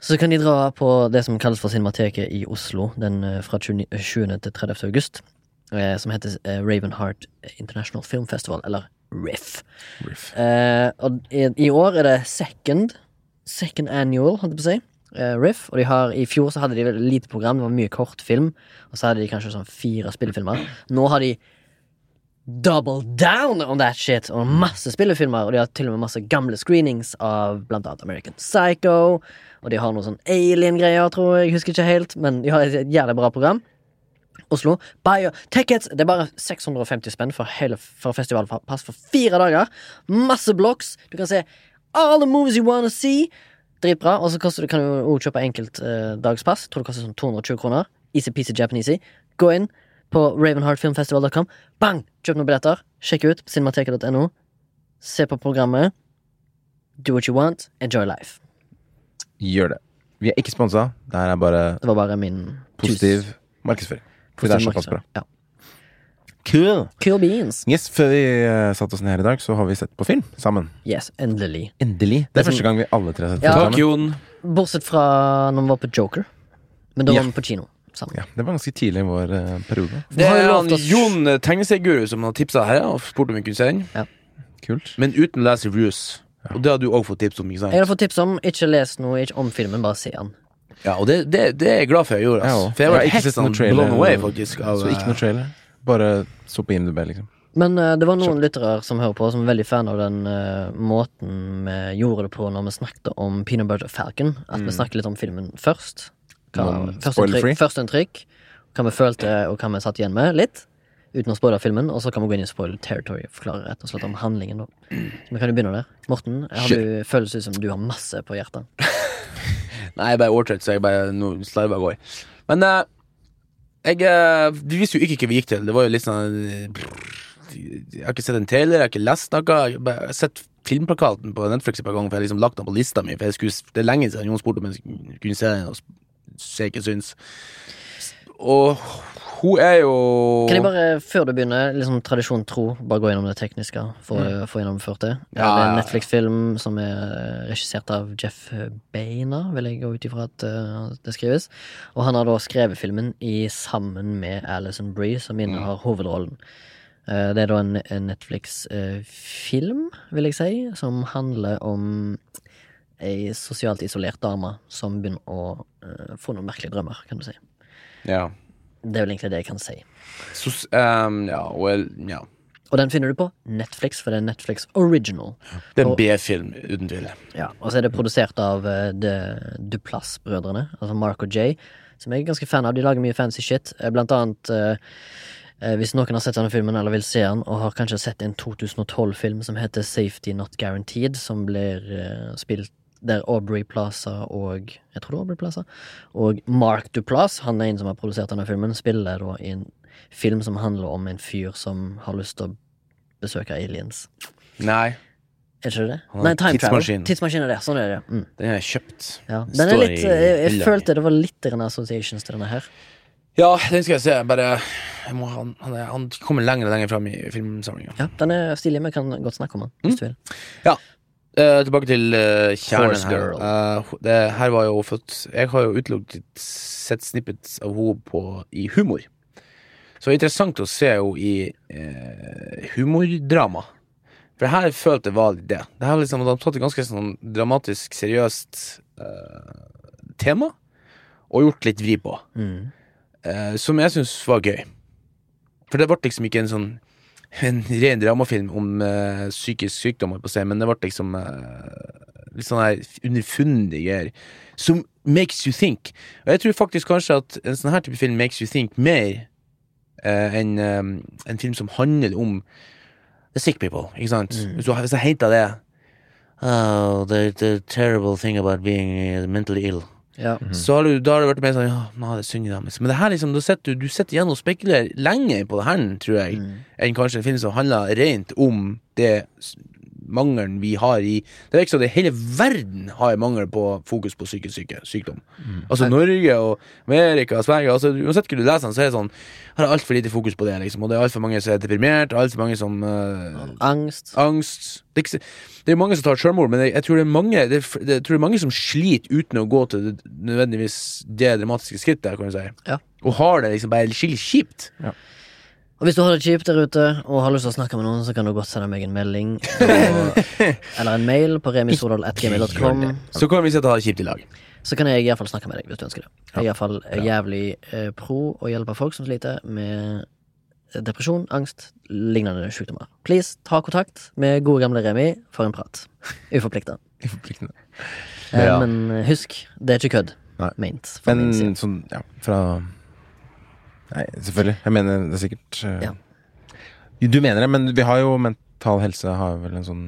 så kan de dra på det som kalles for Cinemateket i Oslo den eh, fra 20 20. til 30. august. Eh, Som heter eh, Ravenheart International Film Festival, eller RIF. Riff. Eh, og i, i år er det second Second annual, holdt jeg på å si. eh, Riff. Og de har, i fjor så hadde de veldig lite program, det var mye kortfilm. Og så hadde de kanskje sånn fire spillefilmer. Nå har de double down on that shit og masse spillefilmer. Og de har til og med masse gamle screenings av blant annet American Psycho. Og de har noe sånn alien-greier, tror. Jeg husker ikke helt, men de har et jævlig bra program. Oslo. Buy your tickets. Det er bare 650 spenn for hele for festivalpass for fire dager. Masse blocks. Du kan se all the movies you wanna see. Dritbra. Og så kan du også kjøpe enkelt eh, dagspass. Tror det koster sånn 220 kroner. Easy peasy Japanesey. Gå inn på ravenheartfilmfestival.com. Bang! Kjøp noen billetter. Sjekk ut cinemateket.no. Se på programmet. Do what you want. Enjoy life. Gjør det. Vi er ikke sponsa. Det her er bare Det var bare min positiv markedsføring. For det er såpass bra. Ja. Cool. Cool beans. Yes, Før vi uh, satte oss ned her i dag, så har vi sett på film sammen. Yes, endelig. Endelig. Det Det er første gang vi alle tre har sett Ja. film Takk, sammen. Bortsett fra når vi var på Joker. Men da Ja. var vi på kino sammen. Ja, det var ganske tidlig i vår uh, periode. Det er han Jon eh, tegneserieguru som har tipsa her og spurt om vi kunne se den. Kult. Men uten å lese reviews. Og det har du òg fått tips om, ikke sant? Jeg har fått tips om ikke les noe ikke om filmen, bare se den. Ja, og det, det, det er jeg glad for jeg gjorde. Altså. For jeg var ikke helt sånn trailer. blown away, faktisk. Av, Så ikke noe trailer. Bare så på IMDb, liksom. Men uh, det var noen lyttere som hører på, som er veldig fan av den uh, måten vi gjorde det på når vi snakket om Peanut Butter Falcon. At vi snakket litt om filmen først. Hva, Noen først, en trikk inntrykk. Hva vi følte, og hva vi satt igjen med, litt. Uten å spoile filmen. Og så kan vi gå inn i spoil territory og forklare rett og slett om handlingen. Da. Så vi kan jo begynne der. Morten, har du, føles ut som du har masse på hjertet. (laughs) Nei, jeg er bare så jeg bare nå slarver av gårde. Men eh, jeg eh, Vi visste jo ikke hva vi gikk til. Det var jo litt sånn eh, Jeg har ikke sett en trailer, jeg har ikke lest noe. Jeg har bare sett filmplakaten på Netflix et par ganger, for jeg har liksom lagt den på lista mi. For jeg skulle, det er lenge siden noen spurte om jeg kunne se den, og se ikke syns. Og hun er jo Kan jeg bare, før du begynner, liksom tradisjon tro, bare gå gjennom det tekniske for å få gjennomført det? Ja, det er en. Netflix-film som er regissert av Jeff Bainer, vil jeg gå ut ifra at uh, det skrives. Og han har da skrevet filmen i sammen med Alison Brie, som innehar hovedrollen. Eh, det er da en, en Netflix-film, vil jeg si, som handler om ei sosialt isolert dame som begynner å eh, få noen merkelige drømmer, kan du si. Ja. Det er vel egentlig det jeg kan si. Sos, um, ja, well, ja. Og den finner du på Netflix, for det er Netflix original. Det er en B-film, uten tvil. Ja, Og så er det produsert av uh, Duplass-brødrene, altså Mark og Jay, som jeg er ganske fan av. De lager mye fancy shit. Eh, Blant annet uh, hvis noen har sett denne filmen, eller vil se den, og har kanskje sett en 2012-film som heter Safety Not Guaranteed, som blir spilt der Aubrey Plaza og Jeg tror det er Aubrey Plaza. Og Mark Duplass, han er en som har produsert denne filmen, spiller da i en film som handler om en fyr som har lyst til å besøke aliens. Nei, Er ikke det? Er Nei, time travel. tidsmaskin. Tidsmaskin er det. Sånn er det. Mm. den er kjøpt. Ja. Den er litt, eh, jeg, jeg følte det var litt associations til denne her. Ja, den skal jeg se. Bare jeg må, han, han, er, han kommer lenger og lenger fram i filmsamlinga. Ja, Den er stilig, vi kan godt snakke om den. Hvis du vil. Eh, tilbake til uh, kjernen her. Girl. Ho- det her var jo født Jeg har jo utelukket sett snippets av henne på i humor. Så er interessant å se henne i uh, humordrama. For her følte jeg var litt det. Det her liksom, De har tatt et ganske sånn dramatisk, seriøst tema og gjort litt vri på. Mm. som jeg syns var gøy. For det ble liksom ikke en sånn en ren dramafilm om uh, psykisk sykdom, men det ble liksom uh, litt sånn her underfundige greier. Som makes you think. Og jeg tror faktisk kanskje at en sånn her type film makes you think mer uh, en, um, en film som handler om the sick people, ikke sant? Hvis, Så, hvis jeg henter det Oh, the, the terrible thing about being mentally ill. Ja. Så har du, da har det vært mer sånn Ja, nå er det synd i dem. Men det her liksom, du sitter, du sitter igjen og spekulerer lenger på det her, tror jeg, enn kanskje en film som handler rent om det mangelen vi har i Det virker som det hele verden har en mangel på fokus på psykisk syke, sykdom. Altså Norge og Amerika og Sverige altså, Uansett hvor du leser den, så er det sånn Har altfor lite fokus på det, liksom. Og det er altfor mange som er deprimert, altfor mange som uh, Angst. angst Det er, ikke, det er mange som tar selvmord, men jeg, jeg, tror det er mange, det, er jeg tror det er mange som sliter uten å gå til det, nødvendigvis det dramatiske skrittet, kan du si. Ja. Og har det liksom bare skikkelig kjipt. Og hvis du har det kjipt der ute og har lyst til å snakke med noen, så kan du godt sende meg en melding og, eller en mail på remisodal.gmail.com. Så kan vi sitte og ha det kjipt i lag. Så kan jeg iallfall snakke med deg hvis du ønsker det. Jeg er iallfall jævlig eh, pro å hjelpe folk som sliter med depresjon, angst, lignende sykdommer. Please, ta kontakt med gode gamle Remi for en prat. Uforplikta. Ja. Eh, Men husk, det er ikke kødd. Min Men sånn, ja, fra Nei, selvfølgelig. Jeg mener det er sikkert eh, Ja. Du mener det, men vi har jo Mental Helse har vel en sånn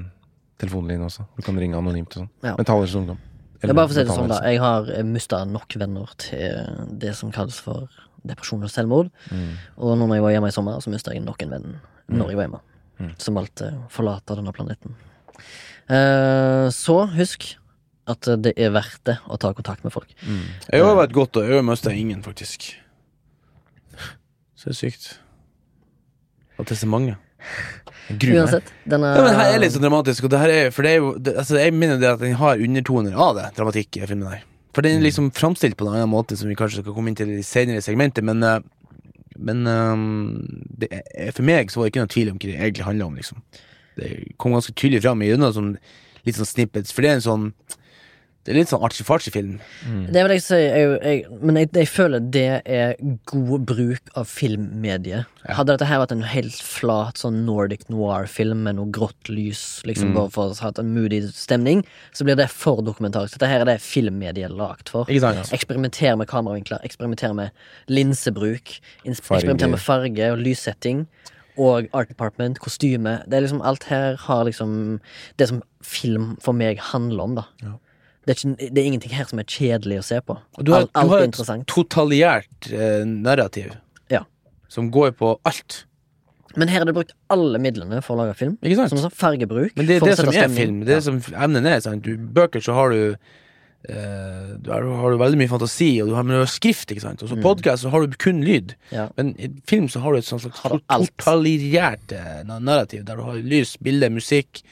telefonlinje også. Du kan ringe anonymt og sånn. Ja. Mental Helse Ungdom. Eller, er bare for å si det sånn, da. Jeg har mista nok venner til det som kalles for depresjon og selvmord. Mm. Og nå når jeg var hjemme i sommer, så mista jeg nok en venn når jeg var hjemme. Mm. Som valgte å forlate denne planeten. Eh, så husk at det er verdt det å ta kontakt med folk. Mm. Jeg har vært godt, og jeg har mista ingen, faktisk. Så det er sykt. At det er så mange. Uansett, den er Ja, men her er litt så dramatisk, og det her er, for det er jo det, altså, Jeg mener det at den har undertoner av det, dramatikk i filmen her. For den er liksom framstilt på en annen måte, som vi kanskje skal komme inn til i senere segmenter, men eh, Men eh, det er, for meg så var det ikke noe tvil om hva det egentlig handler om, liksom. Det kom ganske tydelig fram i gjennom sånn, litt sånn snippets, for det er en sånn Det er litt sånn artsy-fartsy-film. Det vil jeg si, jeg, jeg, men jeg, jeg føler det er god bruk av filmmediet. Hadde dette her vært en helt flat sånn Nordic noir-film med noe grått lys, liksom bare for å ha en moody stemning, så blir det for dokumentarisk. Dette her er det filmmediet er lagd for. Ikke sant? Eksperimentere med kameravinkler, eksperimentere med linsebruk, Farge. eksperimentere med farge og lyssetting. Og art department, kostyme. Det er liksom Alt her har liksom det som film for meg handler om, da. Det, er ikke, det er ingenting her som er kjedelig å se på. Og du har, alt, alt du har et totaliert eh, narrativ Ja. som går på alt. Men her er det brukt alle midlene for å lage film. Ikke sant? Som sånn fargebruk. Men det er det som er film. Det er ja. som emnen er. Sant? Du, bøker så har du eh, Du har, har du veldig mye fantasi, og du har, men du har skrift. Ikke sant? Og så podcast så har du kun lyd. Mm. Ja. Men i film så har du et sånt slags na- narrativ, der du har lys, bilde, musikk.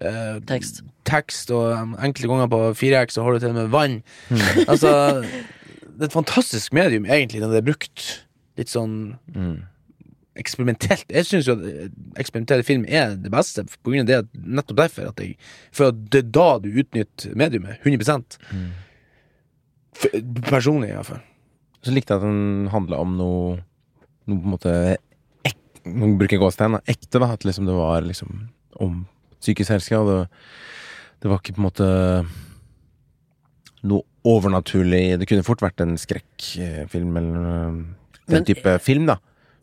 Eh, Tekst. tekst, og enkelte ganger på 4X så har du til og med vann. Mm. (laughs) altså Det er et fantastisk medium, egentlig, når det er brukt litt sånn Mm. eksperimentelt. Jeg syns jo at eh, eksperimentell film er det beste, på grunn av det, nettopp derfor at jeg For at det er da du utnytter mediumet. 100 For, Personlig, iallfall. Så likte jeg at den handla om noe Noe på en måte ek, Nå bruker jeg gåstegn. Ekte, da. At liksom det var liksom om psykisk. Og det, det var ikke på en måte noe overnaturlig. Det kunne fort vært en skrekkfilm eller øh, den Men- type film, da.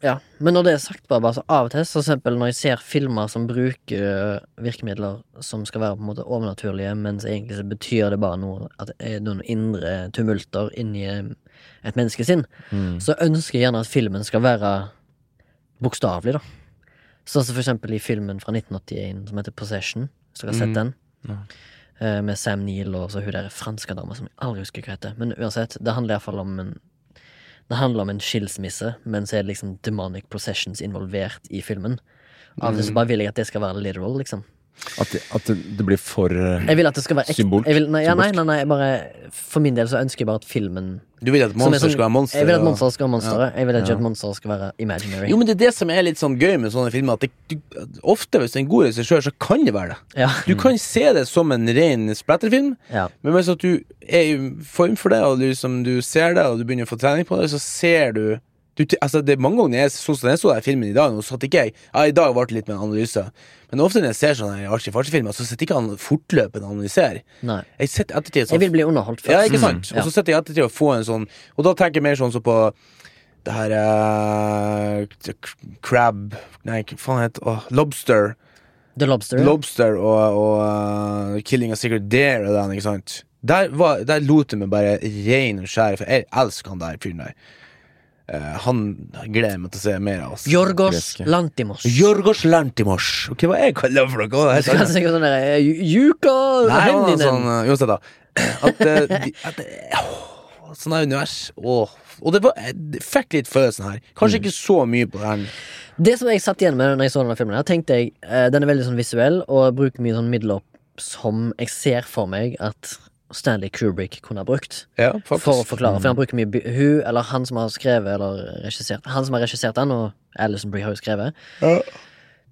Ja, Men når det er sagt, bare, bare så av og til, for eksempel når jeg ser filmer som bruker øh, virkemidler som skal være på en måte overnaturlige, mens egentlig så betyr det bare noe at det er noen indre tumulter inni øh, et menneskesinn, Mm. så ønsker jeg gjerne at filmen skal være bokstavelig, da. Sånn som for eksempel i filmen fra 1981 som heter Possession, hvis dere har sett Mm. den. Eh, Med Sam Neill og så hun der franske dama som jeg aldri husker hva heter. Men uansett, det handler iallfall om en Det handler om en skilsmisse, men så er det liksom demonic possessions involvert i filmen. Av og til så bare vil jeg at det skal være literal, liksom. At, det, at det, blir for øh, Jeg vil at det skal være ekte. Symbolsk. Jeg vil, nei, ja, nei, nei, nei, bare For min del så ønsker jeg bare at filmen Du vil at er monster sånn- skal være monster? Jeg vil at monster skal være monstre. Jeg vil ikke Ja. at monster skal være imaginary. Jo, men det er det som er litt sånn gøy med sånne filmer. At det, du, ofte hvis det er en god regissør, så kan det være det. Ja. Du kan se det som en ren splatterfilm, ja. men hvis at du er i form for det, og liksom, du ser det, og du begynner å få trening på det, så ser du, du altså det er Mange ganger jeg, sånn som jeg så den filmen i dag, nå satt ikke jeg Ja, i dag ble det litt med en analyse, men ofte når jeg ser sånne artig-fartig-filmer, så sitter ikke han fortløpende og analyserer. Nei. Jeg sitter ettertid Jeg vil bli underholdt først. Ja, ikke sant? Ja. Og så sitter jeg ettertid og får en sånn Og da tenker jeg mer sånn som på Det her uh, Crab Nei, hva faen heter det? Lobster. The Lobster. Lobster og, og uh, Killing a Secret Dare og den, ikke sant? Der, var, der lot det meg bare rein og skjære, for jeg elsker han der fyren der. Eh, han gleder meg til å se mer av. oss Jorgos. Lantimos. Jorgos Lantimos. Ok, Hva var jeg kaller for noe? Hva var det jeg Skal sa? jeg si sånn derre eh, Juka Nei, det sånn uh, Uansett, da. (clears throat) At, eh, de, at det- Sånn her univers. Åh. Og det, var, jeg fikk litt følelsen her. Kanskje ikke så mye på den. Det som jeg satt igjen med når jeg så denne filmen, her tenkte jeg eh, den er veldig sånn visuell og bruker mye sånn midler som jeg ser for meg at Stanley Kubrick kunne ha brukt. Ja. For å forklare. For han bruker mye Hun, eller han som har skrevet eller regissert Han som har regissert den, og Alison Brie har jo skrevet, Ja.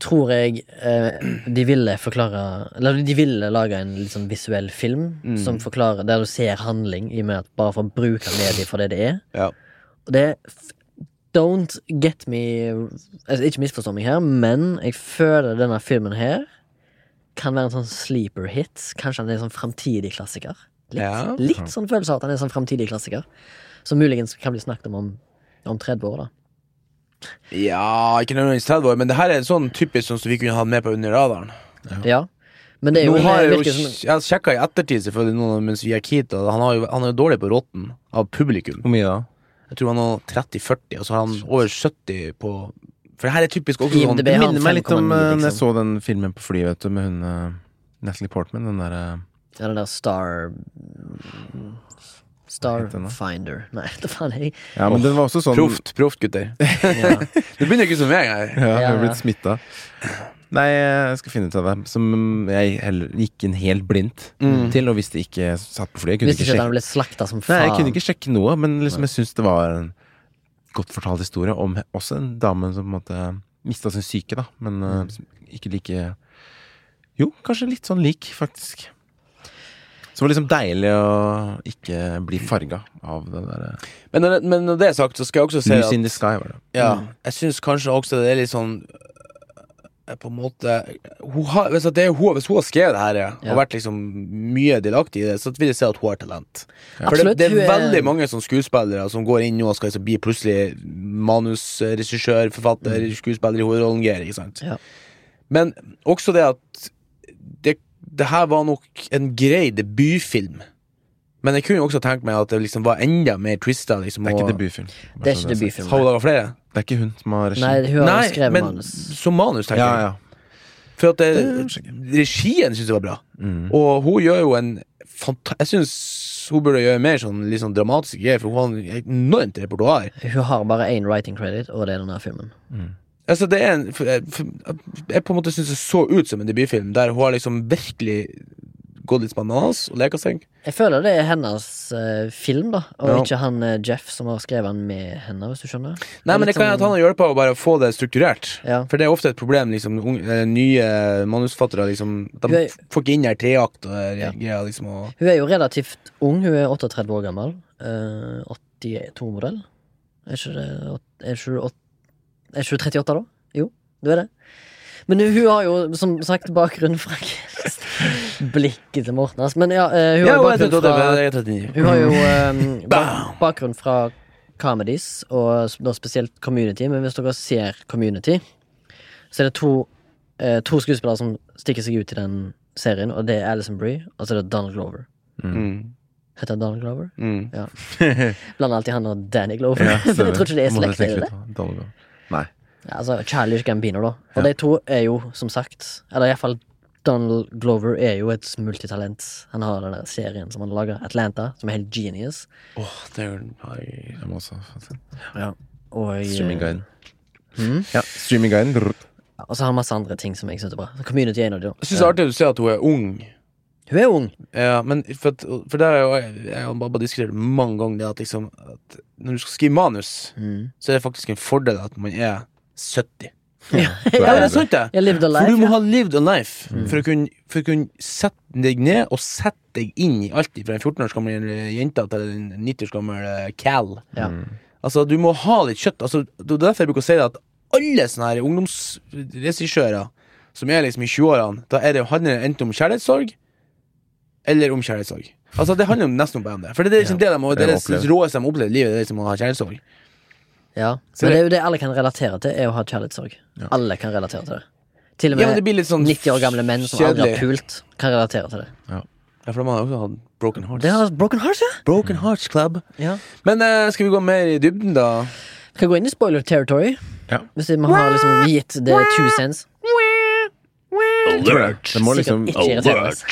tror jeg eh, de ville forklare Eller de ville lage en litt sånn visuell film Mm. som forklarer der du ser handling, i og med at bare for å bruke mediet for det det er. Ja. Og det Don't get me altså, Ikke misforstå meg her, men jeg føler denne filmen her kan være en sånn sleeper hit. Kanskje han er en sånn framtidig klassiker. Litt, Ja. litt sånn følelse av at han er en sånn framtidig klassiker. Som muligens kan bli snakket om om, om 30 år, da. ja, ikke nødvendigvis 30 år, men det her er sånn typisk sånn som vi kunne hatt med på Under radaren. Ja. Men det er jo, Nå har jeg, jo, som jeg sjekka i ettertid, selvfølgelig, noen, mens vi gikk hit, han, har jo, han er jo dårlig på rotten av publikum. Hvor mye da? Jeg tror han har 30-40, og så har han over 70 på For det her er typisk også sånn Det minner meg litt om 5,9, eh, når jeg liksom. så den filmen på fly, vet du, med hun uh, Natalie Portman. Den derre ja, den der Star? Starfinder. Nei, (laughs) det faen jeg Ja, men den var også sånn Proft, proft, gutter. (laughs) ja. Det begynner ikke som meg her. Ja, jeg Ja, har blitt smitta. Nei, jeg skal finne ut av det. Som jeg heller gikk inn helt blindt Mm. til, og visste ikke satt på flyet. Jeg kunne Visste ikke ikke at han sjekke, ble slakta som nei, jeg kunne ikke sjekke noe, men liksom jeg syns det var en godt fortalt historie om også en dame som på en måte mista sin syke, da, men eh, ikke like Jo, kanskje litt sånn lik, faktisk. Så det var liksom deilig å ikke bli farga av det derre Men men når det er sagt, så skal jeg også si News in the sky, var det. Ja, jeg syns kanskje også det er litt sånn øh, På en måte hun har, hvis, det er, hun, hvis hun har skrevet det her ja, Ja. og vært liksom mye delaktig i det, så vil jeg si at hun har talent. For det, Absolutt, det er er- veldig mange sånn skuespillere som går inn nå og skal liksom bli plutselig manusregissør, forfatter, skuespiller i hovedrollen. Ikke sant? Ja. Men også det at det, her var nok en grei debutfilm. Men jeg kunne jo også tenkt meg at det liksom var enda mer twista. Liksom, Det er ikke debutfilm. Det er ikke debutfilm. Har hun laga flere? Det er ikke hun som har regi. Nei, hun har jo skrevet men manus. som manus, tenker Ja, jeg. ja. For at det, Det regien syns jeg var bra. Mm. Og hun gjør jo en fanta Jeg syns hun burde gjøre mer sånn litt sånn dramatiske greier, for hun har et enormt repertoar. Hun har bare én writing credit, og det er denne filmen. Altså, det er en jeg- Jeg på en måte syns det så ut som en debutfilm, der hun har liksom virkelig gått litt bananas og leka seg. Jeg føler det er hennes uh, film, da, og Ja. ikke han eh, Jeff som har skrevet den med henne, hvis du skjønner. Nei, men det kan sånn- at han har hjulpet å bare få det strukturert. Ja. For det er ofte et problem, liksom. Unge, eh, nye manusforfattere, liksom. De er- får ikke inn her treakt og Ja. greier, liksom. Og Hun er jo relativt ung, hun er 38 år gammel. Uh, 82-modell. Er ikke det åt- Er ikke er ikke du 38, da? Jo, du er det. Men hun har jo som sagt bakgrunn fra (laughs) Blikket til Morten, Ask. Men ja, eh, hun har jo bakgrunn fra jeg 39. Hun har jo (laughs) eh, bakgrunn fra comedies, og da spesielt Community. Men hvis dere ser Community, så er det to, eh, to skuespillere som stikker seg ut i den serien, og det er Alison Brie, og så er det Donald Glover. Mm. Heter han Donald Glover? Mm. (laughs) Blander alltid han og Danny Glover. Ja, Men jeg tror ikke det er slekt, Nei. Ja, altså Charlie Gambino, da. Og Ja. de to er jo, som sagt Eller iallfall Donald Glover er jo et multitalent. Han har den der serien som han lager, Atlanta, som er helt genius. Åh, det er jo også ja. se. Og, eh, Streamingguiden. Mhm. Ja, streamingguiden. Brr. og så har han masse andre ting som jeg syns er bra. Community er en av de. da. Jeg syns det er artig å ser at hun er ung. Hun er ung. Ja, men for, at, for der har jeg, jo- jeg og Baba diskutert mange ganger det at liksom at Når du skal skrive manus, Mm. så er det faktisk en fordel at man er 70. Ja, (laughs) Ja, det er sant, det. Life, For du må ja. ha lived a life for, å kunne, for å kunne sette deg ned og sette deg inn i alt fra en 14 års gammel jente til en 90 års gammel eh, Cal. Ja. Altså, du må ha litt kjøtt. Altså, det er derfor jeg bruker å si det at alle sånne her ungdomsregissører som er liksom i 20-årene, da er det, handler det enten om kjærlighetssorg eller om kjærlighetssorg. Altså, det handler jo nesten om bare om det. For det er liksom det de det, Det det råeste de opplever i livet, det er liksom å ha kjærlighetssorg. Ja. Så Men det- er jo det alle kan relatere til, er å ha kjærlighetssorg. Alle kan relatere til det. Til og Ja, med det blir litt sånn 90 år gamle menn som aldri har pult, kan relatere til det. Ja, for de har også hatt Broken Hearts. Det har Broken Hearts, ja. Broken Hearts Club. ja. Men uh, skal vi gå mer i dybden, da? Kan gå inn i spoiler territory. Ja. Hvis vi har liksom gitt det two cents. Alert! Det må liksom Alert!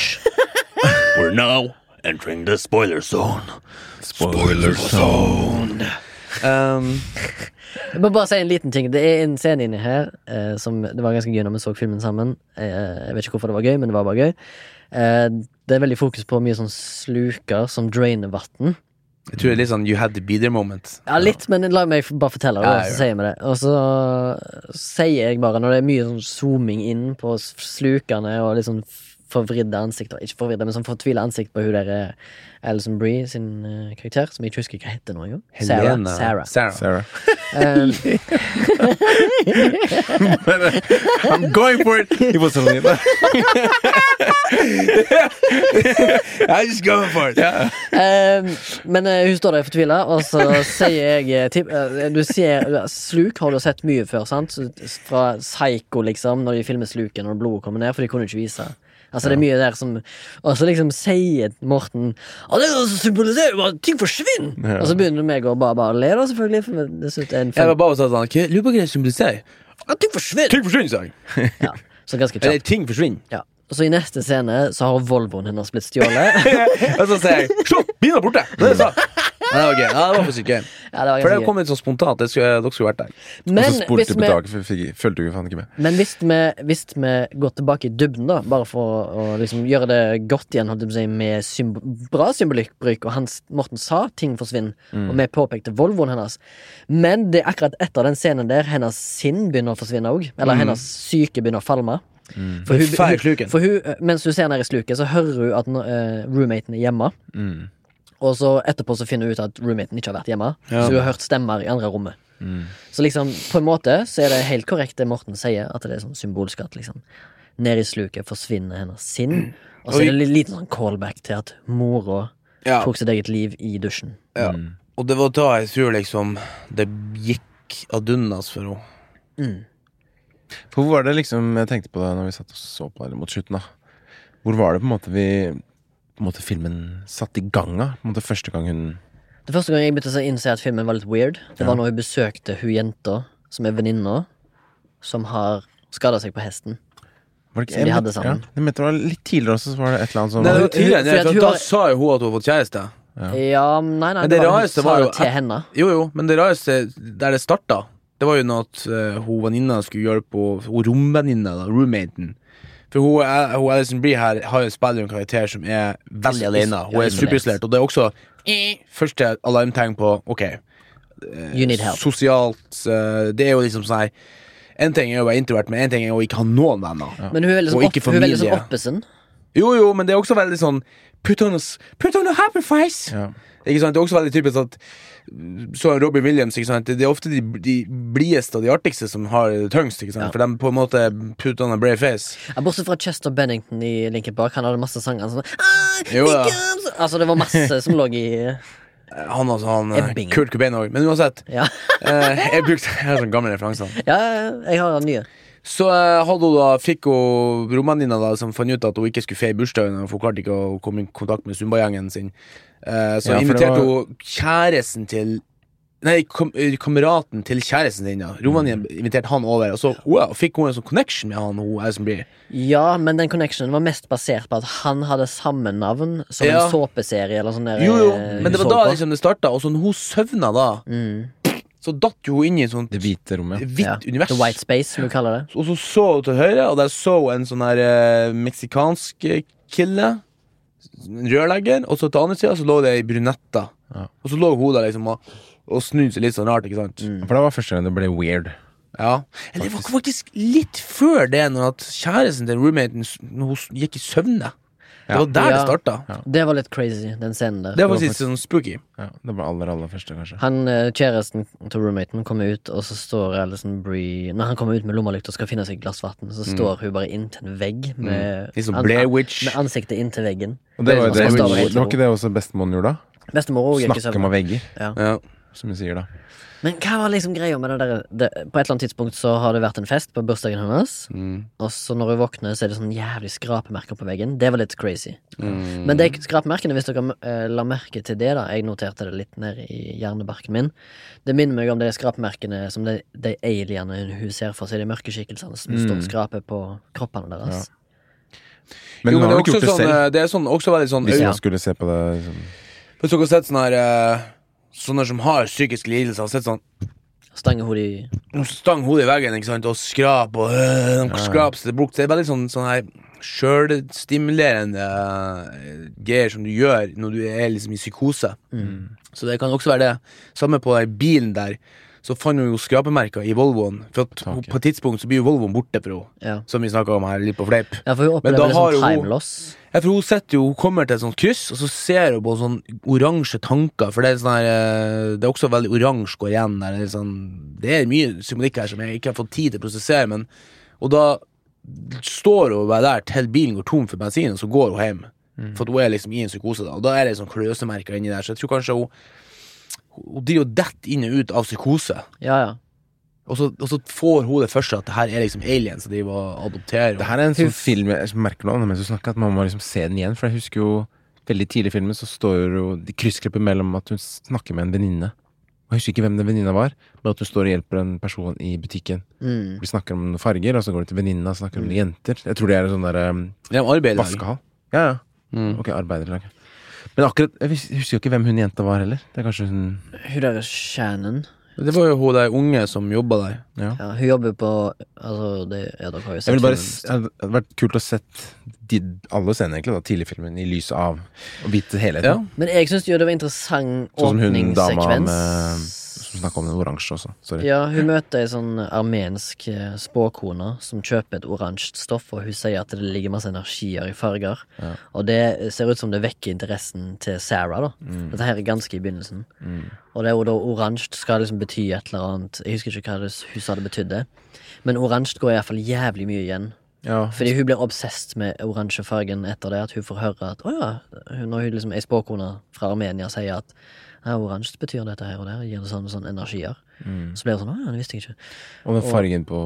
We're now entering the spoiler zone. Spoiler zone. Um, (laughs) Jeg må bare si en liten ting. Det er en scene inni her eh, som Det var ganske gøy når vi så filmen sammen. Eh, jeg vet ikke hvorfor det var gøy, men det var bare gøy. Eh, det er veldig fokus på mye sånn sluker som drainer vann. jeg tror det er litt sånn You had to be there moment. Ja, litt, men la meg bare fortelle det, Ja, så sier vi det. Og så sier jeg bare, når det er mye sånn zooming inn på slukene og litt sånn forvridde ansikt Ikke forvridde, men sånn fortvila ansikt på hun der eh, Alison Brie sin uh, karakter, som jeg ikke husker hva heter nå engang. Sarah. Sarah. Sarah. Sarah. Um, (laughs) I'm going for it! He was only (laughs) I'm just going for it. um, men uh, hun står der fortvila, og så sier jeg eh, Du ser Sluk har du sett mye før, sant? Fra Psycho, liksom, når de filmer sluken når blodet kommer ned, for de kunne ikke vise. Altså det er mye der som Og så liksom sier Morten Å, det er symboliserer jo at ting forsvinner! Ja. Og så begynner meg å bare, bare le, da, selvfølgelig. For det synes jeg er en Jeg var bare sånn lurer på hva det symboliserer? At ting forsvinner! Ting forsvinner, sa jeg. (laughs) Ja, så ganske Eller ting forsvinner. Ja. Og så i neste scene så har Volvoen hennes blitt stjålet. (laughs) Og så sier jeg Se, bilen er borte! Det er det. (laughs) Ja, det var. Ja, det For det kom litt sånn spontant. Det skulle, dere skulle vært der. Og Men så spurte vi tilbake, for jeg jo faen ikke med. Men hvis vi, hvis vi går tilbake i dybden, da, bare for å liksom gjøre det godt igjen, holdt jeg på å si, med symb bra symbolikkbruk, og Hans Morten sa ting forsvinner, og vi påpekte Volvoen hennes, men det er akkurat etter den scenen der hennes sinn begynner å forsvinne òg, eller hennes syke begynner å falme. For hun, hun, for hun, eh, mens hun ser ned i sluket, så hører hun at uh, roommaten er hjemme. Mm. Og så etterpå så finner hun ut at roommaten ikke har vært hjemme. Ja. Så hun har hørt stemmer i andre rommet. Mm. Så liksom, på en måte så er det helt korrekt det Morten sier, at det er sånn symbolsk at liksom Ned i sluket forsvinner hennes sinn. Og så er det en liten sånn callback til at mora Ja. tok sitt eget liv i dusjen. Ja. Mm. Og det var da jeg tror liksom det gikk ad undas for henne. Mm. For hvor var det liksom Jeg tenkte på det når vi satt og så på det mot slutten, da. Hvor var det på en måte vi På en måte filmen satte i gang av? På en måte første gang hun Det første gang jeg begynte å innse at filmen var litt weird, det var Ja. når hun besøkte hun jenta som er venninna, som har skada seg på hesten. var det ikke, Som de hadde sammen. Ja, jeg mente det var litt tidligere også, så var det et eller annet sånn Nei, det var tidligere, at for da har- sa jo hun at hun har fått kjæreste. Ja. Ja, nei, nei, Men det var, rareste var jo til henne. Jo, jo, men det rareste der det starta, det var jo når at uh, hun venninna skulle hjelpe hun romvenninna, roommaten. For hun, hun Alison Brie her har jo spiller en karakter som er veldig alene. Hun er superisolert, og det er også første alarmtegn på OK, You need help. sosialt eh, Det er jo liksom sånn her En ting er å være introvert, men en ting er å ikke ha noen venner. Men hun er sånn, opp, hun er sånn oppesen. Jo, jo, men det er også veldig sånn Put on a, put on a happy face! Ja. Ikke sant? Det er også veldig typisk at Så Robbie Williams, ikke sant? det er ofte de, de blideste og de artigste som har det tyngst. Ikke sant? Ja. For de på en måte put on a brave face. Ja, bortsett fra Chester Bennington i Linkin Park. Han hadde masse sanger sånn Jo. Altså, det var masse (laughs) som lå i Han altså, han Ebbing. Kurt Cobain òg. Men uansett, Ja, eh, jeg brukte Jeg har sånne gamle referanser. ja jeg har nye. Så eh, da fikk hun romvenninna da som fant ut at hun ikke skulle feire bursdagen, for hun klarte ikke å komme i kontakt med Zumba-gjengen sin. Eh, så Ja, inviterte var- hun kjæresten til Nei, kam eh, kameraten til kjæresten din. Ja. Romvenninna inviterte han over, og så wow, fikk hun en sånn connection med han. Hun Alison Brie. Ja, men den connectionen var mest basert på at han hadde samme navn som Ja. en såpeserie eller sånn der. Jo, jo, men det var da liksom det starta, og så når hun søvna da, mm. Så datt jo hun inn i et sånt Det hvite rommet. hvitt ja. univers. The White Space, som vi kaller det. Og så så hun til høyre, og der så hun en sånn her eh, meksikansk eh, kille. En rørlegger. Og så til andre sida så lå det ei brunetta. Ja. Og så lå hun der liksom og, og snudde seg litt sånn rart, ikke sant. Mm. For det var første gang det ble weird. Ja. Men det var faktisk litt før det, når at kjæresten til roommaten s- når hun s- gikk i søvne. Det var der det Ja. starta. Ja. Det var litt crazy, den scenen der. Det var var faktisk sånn spooky. Ja, det var aller, aller første, kanskje. Han eh, Kjæresten til roommaten kommer ut, og så står Alison Brie Når han kommer ut med lommelykt og skal finne seg et glass vann, så står hun bare inntil en vegg med, Litt sånn an- med ansiktet inntil veggen. Og det var, Det er det, det var ikke det også bestemoren gjorde, da? Bestemor òg gikk i Snakke med vegger. Ja. Som vi sier da. Men hva var liksom greia med det der det, På et eller annet tidspunkt så har det vært en fest på bursdagen hennes, Mm. og så når hun våkner, så er det sånn jævlig skrapemerker på veggen. Det var litt crazy. Mm. Men de skrapemerkene, hvis dere eh, la merke til det, da Jeg noterte det litt ned i hjernebarken min. Det minner meg om de skrapemerkene som de, de alienene hun ser for seg, de mørke skikkelsene som står og skraper på kroppene deres. Men jo, men det er også det sånn, eh, det er sånn, også veldig sånn Hvis Ja. skulle se på det liksom. Hvis dere har sett sånn her eh, Sånne som har psykiske lidelser, har sett sånn Stange hodet i De stang hodet i veggen ikke sant, og skrap og øh, de skrap seg til brukt. Det er veldig sånn, sånn her sjølstimulerende uh, greier som du gjør når du er liksom i psykose. Så det kan også være det. Samme på den bilen der. Så fant hun jo skrapemerker i Volvoen. For at hun, på et tidspunkt så blir jo Volvoen borte for henne. Ja, Som vi snakka om her, litt på fleip. ja for hun opplever det har som jo hun- time loss. Ja, for hun sitter jo, hun kommer til et sånt kryss, og så ser hun på sånn oransje tanker. For det er sånn her eh, Det er også veldig oransje går igjen der. Det er, sånn, det er mye symbolikk her som jeg ikke har fått tid til å prosessere, men Og da står hun bare der til bilen går tom for bensin, og så går hun hjem. For hun er liksom i en psykose, da. Og da er det sånn kløsemerker inni der, så jeg tror kanskje hun Hun driver og detter inn og ut av psykose. Ja, ja. Og så, og så får hun det først at det her er liksom aliens som driver og adopterer. Det her er en sånn film jeg merker nå mens du snakker, at man må liksom se den igjen. For jeg husker jo veldig tidlig i filmen så står jo de kryssklipper mellom at hun snakker med en venninne. Jeg husker ikke hvem den venninna var, men at hun står og hjelper en person i butikken. Mm. De snakker om noen farger, og så går de til venninna og snakker om noen jenter. Jeg tror det er en sånn derre um, vaskehall. Ja, ja. Mm. Ok, arbeiderlag. Men akkurat Jeg husker jo ikke hvem hun jenta var heller. Det er kanskje hun Hun der er Shannon. Det var jo hun der unge som jobba der. Ja. Ja, hun jobber på Altså, det, ja, dere har jo sett Jeg vil bare filmen. s- Det hadde vært kult å sett de, alle scenene, egentlig, da, tidlig i filmen, i lys av og vite helheten. Ja. Men jeg syns jo det var interessant Sånn som hun dama åpningssekvens. Som snakka om den oransje også. Sorry. Ja, hun møter ei sånn armensk eh, spåkone som kjøper et oransje stoff, og hun sier at det ligger masse energier i farger. Ja. Og det ser ut som det vekker interessen til Sarah, da. Mm. Dette her er ganske i begynnelsen. Og det er jo da oransje skal liksom bety et eller annet Jeg husker ikke hva hun sa det betydde. Men oransje går iallfall jævlig mye igjen. Ja. Fordi hun blir obsesst med oransje fargen etter det at hun får høre at å ja, når hun liksom ei spåkone fra Armenia sier at ja, oransje betyr dette her og der, gir det sånne, sånne energier. Mm. Så blir det sånn å ja, det visste jeg ikke. Og den fargen på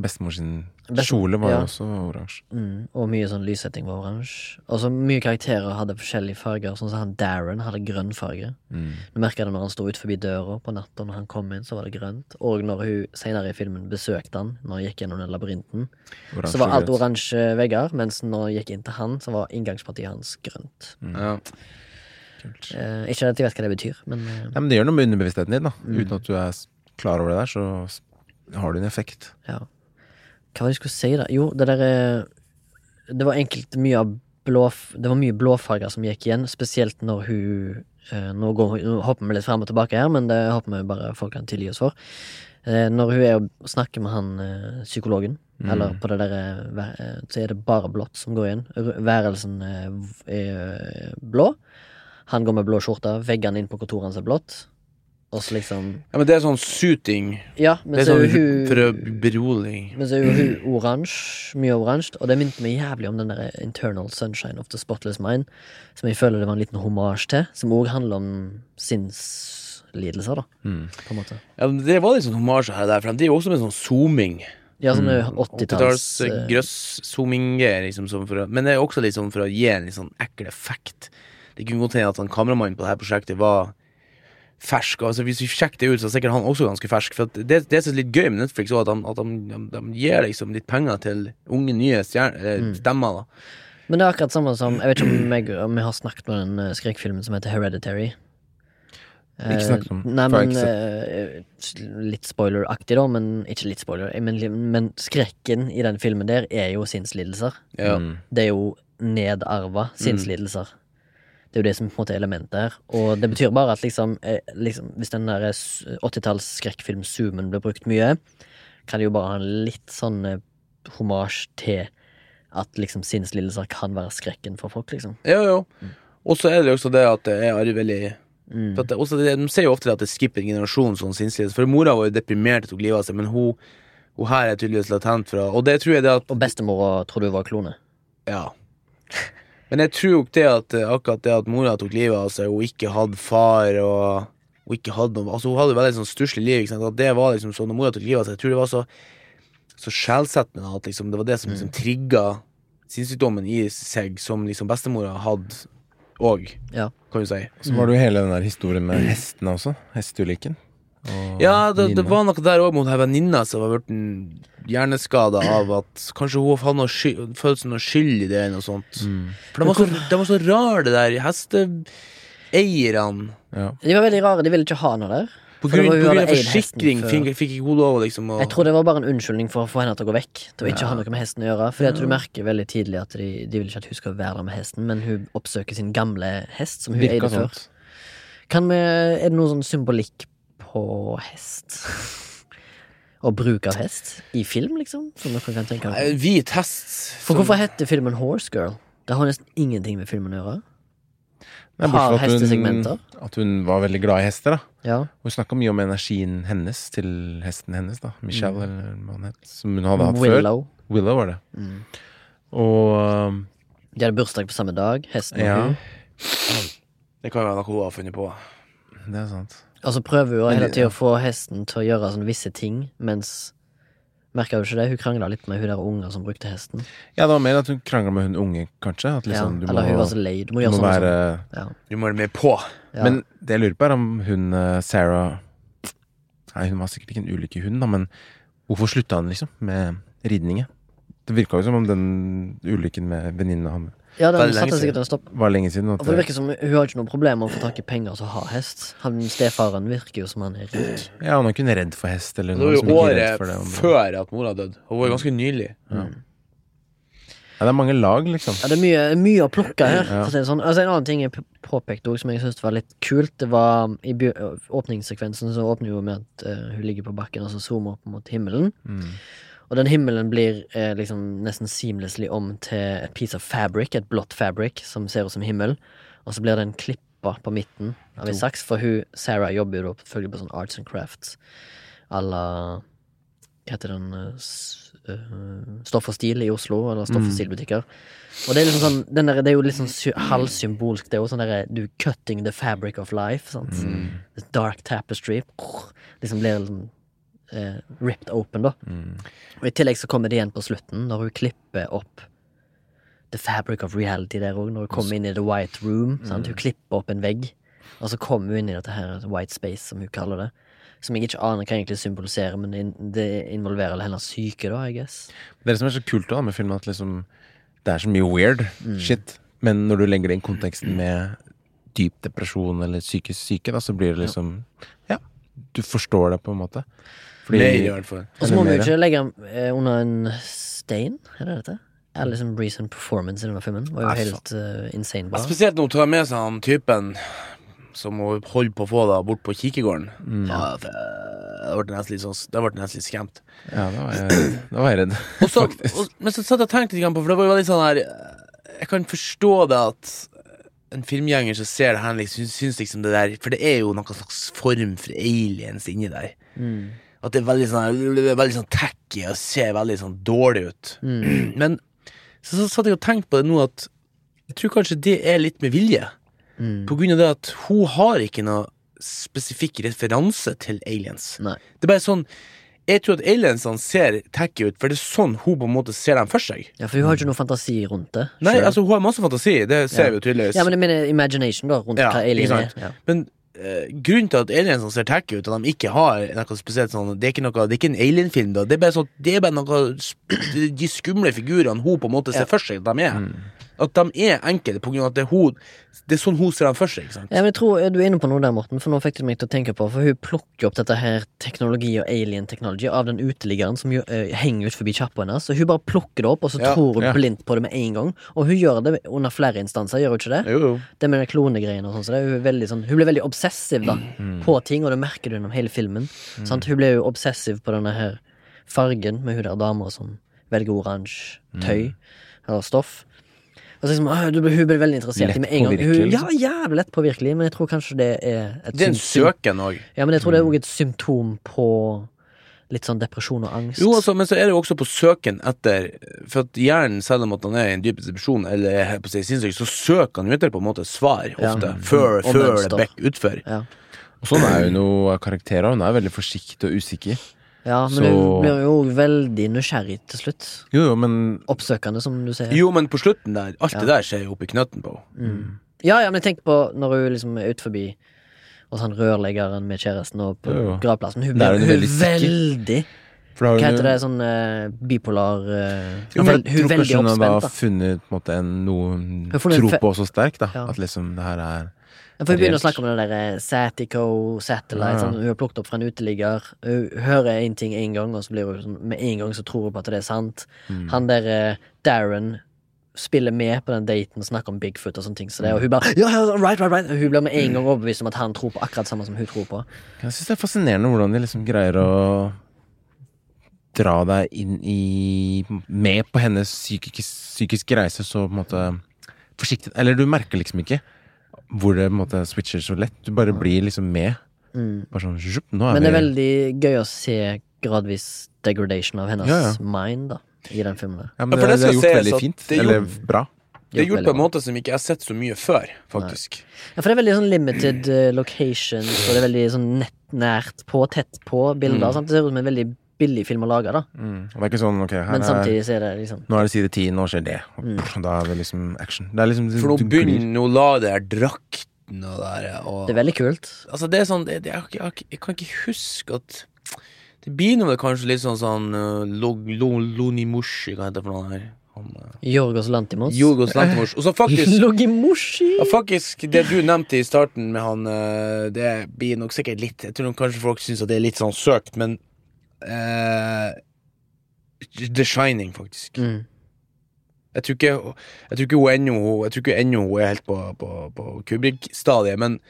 bestemor sin Best- kjole var jo ja. også oransje. Mm, og mye sånn lyssetting var oransje. Og så mye karakterer hadde forskjellige farger. Sånn som han Darren hadde grønn farge. Mm. Du merka det når han sto ut forbi døra på natta, når han kom inn, så var det grønt. Og når hun senere i filmen besøkte han, når han gikk gjennom den labyrinten, Oransje så var alt oransje vegger, mens når han gikk inn til han, så var inngangspartiet hans grønt. Ja. Kult. Eh, ikke at jeg vet hva det betyr, men eh, Ja, men det gjør noe med underbevisstheten din, da. Mm. Uten at du er klar over det der, så har du en effekt. ja. Hva var det jeg skulle si, da? Jo, det der er Det var enkelt mye av blå Det var mye blåfarger som gikk igjen, spesielt når hun eh, nå, går, nå hopper vi litt frem og tilbake her, men det håper vi bare folk kan tilgi oss for. Eh, når hun er og snakker med han eh, psykologen, Mm. eller på det der eh, væ- eh, Så er det bare blått som går igjen. Værelsen eh, er eh, blå. Han går med blå skjorte, veggene inn på kontoret hans er blått. Og så liksom ja, men det er sånn suiting. Ja, men Det er så sånn er jo for å berolige. Men så er jo hun oransje, mye oransje, og det minte meg jævlig om den der Internal Sunshine of the Spotless Mind, som jeg føler det var en liten homasj til, som òg handler om sinnslidelser, da, Mm. på en måte. Ja, men det var litt sånn homasje her og der, for de jo også med sånn zooming. Ja, sånn Mm. 80-talls 80-talls eh, grøss-zooming-greier, liksom, sånn å- men det er også litt sånn for å gi en litt sånn ekkel effekt. Det kunne godt hende at han kameramannen på det her prosjektet var fersk. Altså Hvis vi sjekker det ut, så er sikkert han også ganske fersk. For at det, det som er litt gøy med Netflix, er at, de, at de, de, de gir liksom litt penger til unge, nye stjerne, Mm. stemmer. da Men det er akkurat samme som Jeg vet ikke om, jeg, om jeg har snakket om den eh, skrekkfilmen som heter Hereditary. Ikke Eh, snakket om. Nei, men eh, Litt spoileraktig, da, men ikke litt spoiler. eh, Men, men skrekken i den filmen der er jo sinnslidelser. Ja. Mm. det er jo nedarva sinnslidelser. Det er jo det som på en måte er elementet her. Og det betyr bare at liksom, eh, liksom Hvis den der 80-talls skrekkfilm-zoomen blir brukt mye, kan det jo bare ha en litt sånn eh, homasj til at liksom sinnslidelser kan være skrekken for folk, liksom. Jo, jo. Og så er det jo også det at det er arvelig Mm. Det, det, De sier jo ofte at det skipper en generasjon sånn sinnslidelse. For mora var jo deprimert og tok livet av seg, men hun, hun her er tydeligvis latent fra Og det tror jeg det at Og bestemora tror du var klone. Ja. Men jeg tror jo ikke det at eh, akkurat det at mora tok livet av seg, hun ikke hadde far, og hun ikke hadde noe Altså Hun hadde veldig sånn stusslig liv. Ikke sant? At det var liksom sånn Når mora tok livet av seg, jeg tror det var så Så skjellsettende at liksom det var det som liksom trigga sinnssykdommen i seg, som liksom bestemora hadde òg, Ja. kan du si. Så var det jo hele den der historien med hestene også. Hesteulykken. Ja, det, det var noe der òg med hun venninna som var blitt hjerneskada av at kanskje hun hadde noe sky- følte noe skyld i det, eller noe sånt. Mm. For de var, så, de var så rare, det der hesteeierne. Ja. De var veldig rare, de ville ikke ha noe der. På For grunn, var på grunn av forsikring fikk, før. fikk ikke hun lov liksom å Jeg tror det var bare en unnskyldning for å få henne til å gå vekk. Til å ikke ha noe med hesten å gjøre. Fordi at du merker veldig tidlig at de, de vil ikke at hun skal være der med hesten, men hun oppsøker sin gamle hest, som hun Virka eide før. sånt. Kan vi, er det noe sånn symbolikk på hest? Og bruk av hest i film, liksom? Som dere kan tenke dere? Hvit hest. For som- hvorfor heter filmen Horse Girl? Det har nesten ingenting med filmen å gjøre. Nei, Har bortsett fra at hun- hestesegmenter. At hun var veldig glad i hester, da. Ja. Hun snakka mye om energien hennes til hesten hennes, da. Michelle, eller hva han het. Som hun hadde hatt før. Willow. Willow var det. Mm. Og De hadde bursdag på samme dag. Hesten og ja, hun. Det kan være noe hun har funnet på. det er sant. Og så prøver hun hele tida å få hesten til å gjøre sånne visse ting, mens Merka du ikke det? Hun krangla litt med hun der unga som brukte hesten. Ja, det var mer at hun krangla med hun unge, kanskje. At liksom, ja. du Eller må, hun var så lei. Du må du må sånn være sånn. Ja. Du må være med på. Ja. Men det jeg lurer på, er om hun eh, Sarah Nei, hun var sikkert ikke en ulykke hund, da, men hvorfor slutta han liksom med ridningen? Det virka jo som om den ulykken med venninna han ja, den satte siden. sikkert en stopp. var lenge siden. At for det virker som Hun har ikke noe problem med å få tak i penger til å ha hest. Han Stefaren virker jo som han er rik. ja, han er ikke redd for hest. Eller Det var jo året det før at mora døde. Hun var ganske nylig. Ja, det er mange lag, liksom. Ja, det er mye, mye å plukke her. Ja. Si sånn. altså, en annen ting jeg påpekte også, som jeg syntes var litt kult, det var i åpningssekvensen så åpner jo med at uh, hun ligger på bakken og så zoomer opp mot himmelen. Mm. Og den himmelen blir eh, liksom nesten seamlessly om til et piece of fabric, et blått fabric, som ser ut som himmel. Og så blir den klippa på midten av en saks, for hun, Sarah jobber jo da selvfølgelig på sånn arts and crafts à la Hva heter den uh, Stoff og stil i Oslo, eller Stoff og stil-butikker. Og det er liksom sånn den der, Det er jo litt sånn halvsymbolsk. Det er jo sånn derre Du cutting the fabric of life. Sant? This Dark tapestry. Liksom blir liksom eh, ripped open, da. Og I tillegg så kommer det igjen på slutten, når hun klipper opp The fabric of reality der òg, når hun kommer inn i the white room. Sant? Hun klipper opp en vegg, og så kommer hun inn i dette her white space, som hun kaller det. Som jeg ikke aner hva egentlig symboliserer, men det in- det involverer hennes syke, da, I guess. Det er det som er så kult da med filmen, at liksom det er så mye weird Mm. shit. Men når du legger det inn konteksten med dyp depresjon eller psykisk syke, da, så blir det liksom Ja, du forstår det på en måte. Fordi Mer, i hvert fall. Og så må vi jo ikke legge eh, under en stein, er det dette? Alison Breeze sin performance i denne filmen var jo Nei, helt uh, insane bra. Spesielt når hun tar med seg han typen som hun holder på å få da bort på kirkegården. Mm. Ja, det ble nesten litt sånn Da ble nesten litt skremt. Ja, da var jeg, da var jeg redd. Og så, (laughs) og, men så satt jeg og tenkte litt på, for det var jo veldig sånn her Jeg kan forstå det at en filmgjenger som ser det her, liksom, syns liksom det der For det er jo noen slags form for aliens inni der. Mm. At det er veldig sånn, veldig sånn tacky og ser veldig sånn dårlig ut. Mm. (clears throat) Men så, så satt jeg og tenkte på det nå at jeg tror kanskje det er litt med vilje. Mm. På grunn av det at hun har ikke noe spesifikk referanse til aliens. Nei. Det er bare sånn Jeg tror at aliensene ser tacky ut, for det er sånn hun på en måte ser dem for seg. Ja, for hun har ikke noe fantasi rundt det. Nei, altså hun har masse fantasi, det ser Ja. vi jo tydeligvis. Ja, men jeg mener imagination, da, rundt Ja, hva alien er. Ja. Men grunnen til at aliensene ser tacky ut, at de ikke har noe spesielt sånn Det er ikke, noe, det er ikke en alienfilm, da. Det er bare, sånn, det er bare noe (clears throat) De skumle figurene hun på en måte ser Ja. for seg at de er. At de er enkle av at det er, hun, det er sånn hun ser dem for seg. Ikke sant? Ja, men jeg tror du er inne på noe der, Morten, for nå fikk du meg til å tenke på For hun plukker opp dette her teknologi og alien technology av den uteliggeren som jo, uh, henger ut forbi kjappa hennes. Så hun bare plukker det opp, og så Ja, tror hun ja. blindt på det med en gang. Og hun gjør det under flere instanser, gjør hun ikke det? Jo, jo. Det med den klonegreiene og sånn. Så det hun, veldig sånn, hun blir veldig obsessiv da på ting, og det merker du gjennom hele filmen. Sant? Hun blir jo obsessiv på denne her fargen med hun der dama som velger oransje tøy eller stoff. Og så liksom, ah, du, hun blir veldig interessert i med en gang. Hun, ja, jævlig lett påvirkelig, men jeg tror kanskje det er et Det er en søken òg. Ja, men jeg tror det er òg et symptom på litt sånn depresjon og angst. Jo, altså, men så er det jo også på søken etter For at hjernen, selv om at han er i en dyp depresjon eller er på si sinnssyk, så søker han jo etter på en måte svar Ja. før, før det bekker utfor. Ja. Og sånn er jo av karakterer. Hun er veldig forsiktig og usikker. Ja, men Så- du blir jo veldig nysgjerrig til slutt. Jo, jo, men Oppsøkende, som du sier. Jo, men på slutten der, alt Ja. det der skjer jo oppi knøtten på henne. Mm. Ja, ja, men tenker på når hun liksom er ut forbi og sånn rørleggeren med kjæresten og på Jo, jo. gravplassen. Hun blir hun veldig veldig Hva heter det? Sånn uh, bipolar uh, Jo, vel, Hun er veldig oppspent. hun har funnet en måte, en, noe hun tror på så sterk, da Ja. At liksom det her er For Hun begynner å snakke om det der eh, Satico, Satellite. Sånn, hun har plukket opp fra en uteligger. Hun hører én ting én gang, og så blir hun sånn Med en gang så tror hun på at det er sant. Mm. Han der eh, Darren spiller med på den daten og snakker om Bigfoot og sånne ting. Så det, og hun bare ja, right, right, right Hun blir med en gang overbevist om at han tror på akkurat det samme som hun tror på. Jeg syns det er fascinerende hvordan de liksom greier å dra deg inn i Med på hennes psykisk, psykiske reise så på en måte forsiktig Eller du merker liksom ikke hvor det måte switcher så lett. Du bare blir liksom med. Mm. Bare sånn er Men det er vi veldig gøy å se gradvis degradation av hennes Ja, ja. mind da i den filmen. ja, men Ja, det, for det det, er gjort veldig at fint. det er Eller gjort- bra. Det er gjort på en måte som ikke jeg har sett så mye før, faktisk. Ja, for det er veldig sånn limited location locations, og det er veldig sånn nett, nært på, tett på bilder. Mm. Sant? Det ser ut som en veldig billig film å lage, da. Mm. Det er ikke sånn ok, her Men samtidig så er det liksom nå er det side ti, nå skjer det. Og Mm. Da er det liksom action. Det er liksom For nå begynner nå la det der drakten og der og Det er veldig kult. Altså, det er sånn det, det, jeg, jeg, jeg kan ikke huske at Det blir nå vel kanskje litt sånn sånn uh, lo, Lonimushi, hva heter det for noe her? Jorgos Lantimos. Jorgos Lantimos. Og så faktisk (laughs) Logimushi! Ja, faktisk, det du nevnte i starten med han eh, Det blir nok sikkert litt Jeg tror nok kanskje folk syns at det er litt sånn søkt, men eh, The Shining, faktisk. Mm. Jeg tror ikke Jeg tror ikke hun ennå hun er helt på, på, på Kubrik-stadiet, men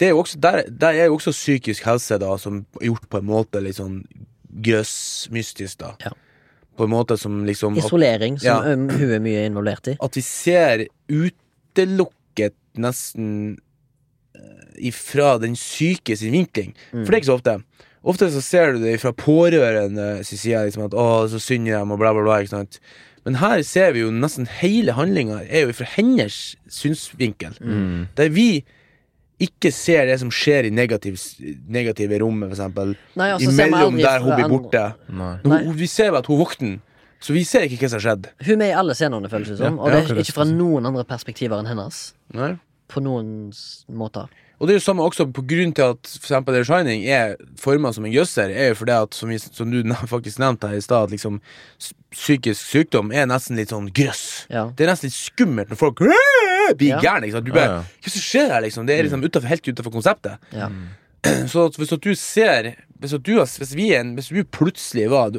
det er jo også, der, der er jo også psykisk helse da som gjort på en måte litt sånn grøssmystisk, da. Ja. På en måte som liksom Isolering, som Ja. hun er mye involvert i. at vi ser utelukket nesten eh, ifra den syke sin vinkling. Mm. For det er ikke så ofte. Ofte så ser du det fra pårørende sin side, liksom at 'å, så synd i dem', og bla, bla, bla. ikke sant? Men her ser vi jo nesten hele handlinga er jo fra hennes synsvinkel. Mm. Der vi ikke ser det som skjer i negativ, negative rommet. Nei, altså, Imellom der hun blir borte. Nei. Nei. Hun, vi ser at hun våkner, så vi ser ikke hva som har skjedd. Hun er med i alle scenene, føles det som. Ja, Og det er ikke fra noen andre perspektiver enn hennes. Nei? På noen måter. Og det er jo samme også på grunn til at for eksempel The Shining er forma som en gjøsser, er jo fordi at, som, vi, som du (laughs) faktisk nevnte her i stad, at liksom psykisk sykdom er nesten litt sånn grøss. Ja. Det er nesten litt skummelt når folk (laughs) blir Ja. gærne. Hva som skjer her, liksom? Det er liksom utenfor, helt utafor konseptet. Ja. (clears throat) Så hvis du ser Hvis, du, hvis, vi en, hvis du plutselig var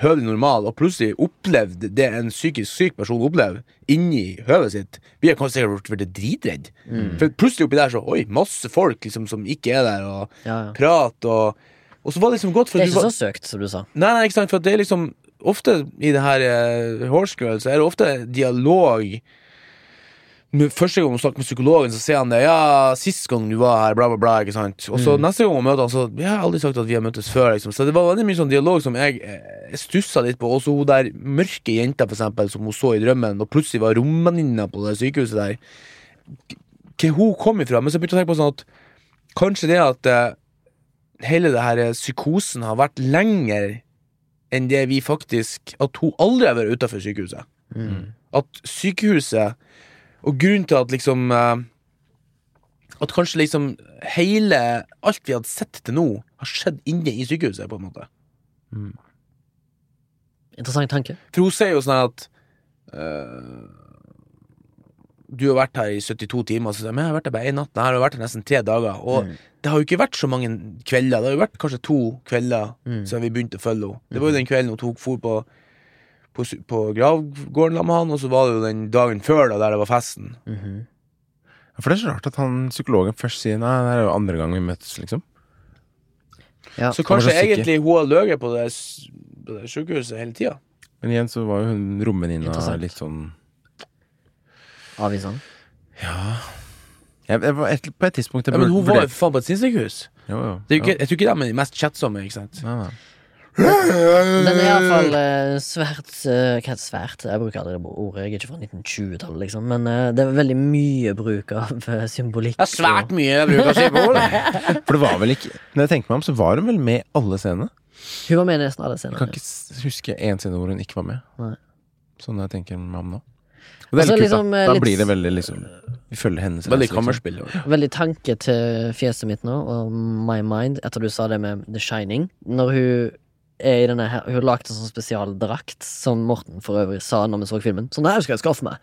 høvelig normal, og plutselig opplevde det en psykisk syk person opplever inni høvet sitt Vi har kanskje sikkert blitt dritredd. Mm. For plutselig oppi der så Oi, masse folk liksom som ikke er der, og Ja, ja. prat og Og så var det liksom godt for Det er du ikke var, så søkt, som du sa. Nei, nei, ikke sant, for det er liksom Ofte i det her uh, Horse Girl så er det ofte dialog Første gang hun snakker med psykologen, så sier han det. Ja, sist gang du var her, bla, bla, bla. ikke sant? Og så neste gang hun møter han, så Vi har aldri sagt at vi har møttes før. liksom Så det var veldig mye sånn dialog som jeg, jeg stussa litt på. Også hun der mørke jenta, for eksempel, som hun så i drømmen, og plutselig var romvenninna på det sykehuset der. Hva hun kom ifra. Men så begynte jeg å tenke på sånn at kanskje det at eh, hele det her eh, psykosen har vært lenger enn det vi faktisk At hun aldri har vært utafor sykehuset. At sykehuset Og grunnen til at liksom eh, At kanskje liksom hele Alt vi hadde sett til nå, har skjedd inne i sykehuset, på en måte. Interessant tanke. For hun sier jo sånn at uh, Du har vært her i 72 timer, så sier hun jeg har vært her bare én natt. Nei, jeg har vært her nesten tre dager. Og Mm. det har jo ikke vært så mange kvelder. Det har jo vært kanskje to kvelder Mm. siden vi begynte å følge henne. Det var jo den kvelden hun tok for på på, på gravgården med han, og så var det jo den dagen før, da, der det var festen. Mhm. For det er så rart at han psykologen først sier Nei, det er jo andre gang vi møtes, liksom. Ja. Så kanskje så egentlig hun har løyet på det, på det sykehuset hele tida. Men igjen så var jo hun romvenninna litt sånn Avvisende. Ja jeg, jeg var et, På et tidspunkt jeg Ja, men hun burde- var jo faen på et sinnssykehus. Jeg tror ikke de er de mest chatsomme, ikke sant. Nei, nei. Den er iallfall uh, svært eh, Hva heter svært? Jeg bruker aldri det ordet. Jeg er ikke fra 1920-tallet, liksom. Men eh, det er veldig mye bruk av eh, symbolikk. Det er svært mye bruk av symbol. (laughs) For det var vel ikke Når jeg tenker meg om, så var hun vel med i alle scenene. Hun var med i nesten alle Jeg kan ikke huske én scene hvor hun ikke var med. Nei. Sånn jeg tenker meg om nå. Og det er Altså, litt kult, liksom, da. eh, Da blir det veldig liksom Vi følger hennes Veldig kammerspill. liksom. Veldig tanke til fjeset mitt nå, og my mind, etter du sa det med The Shining. Når hun er i denne her Hun har lagd en sånn spesialdrakt, som Morten for øvrig sa når vi så filmen. Sånn her skal jeg skaffe meg.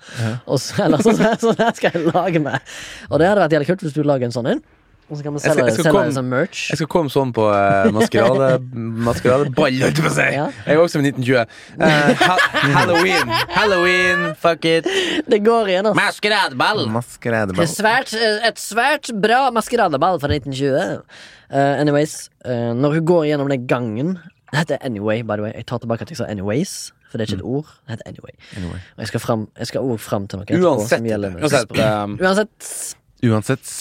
Og så, eller sånn her, (laughs) sånn her skal jeg lage meg. Og det hadde vært jævlig kult hvis du lager en sånn en. Og så kan vi Jeg skal- selge, jeg skal selge det som merch. Jeg skal komme sånn på uh, maskerade (laughs) Maskeradeball, holdt jeg på å si. Ja. Jeg er også med 1920. Uh, ha Halloween. Halloween, fuck it. Det går igjen, altså. Maskeradeball. Det er Maskeradeball. svært, eh, et svært bra maskeradeball fra 1920. Uh, anyways, uh, når hun går gjennom den gangen Det heter Anyway, by the way. Jeg tar tilbake at jeg sa Anyways, for det er ikke et ord. Det heter Anyway. Anyway. Og jeg skal fram, jeg skal også fram til noe etterpå Uansett. som gjelder Uansett um, Uansett, Uansett.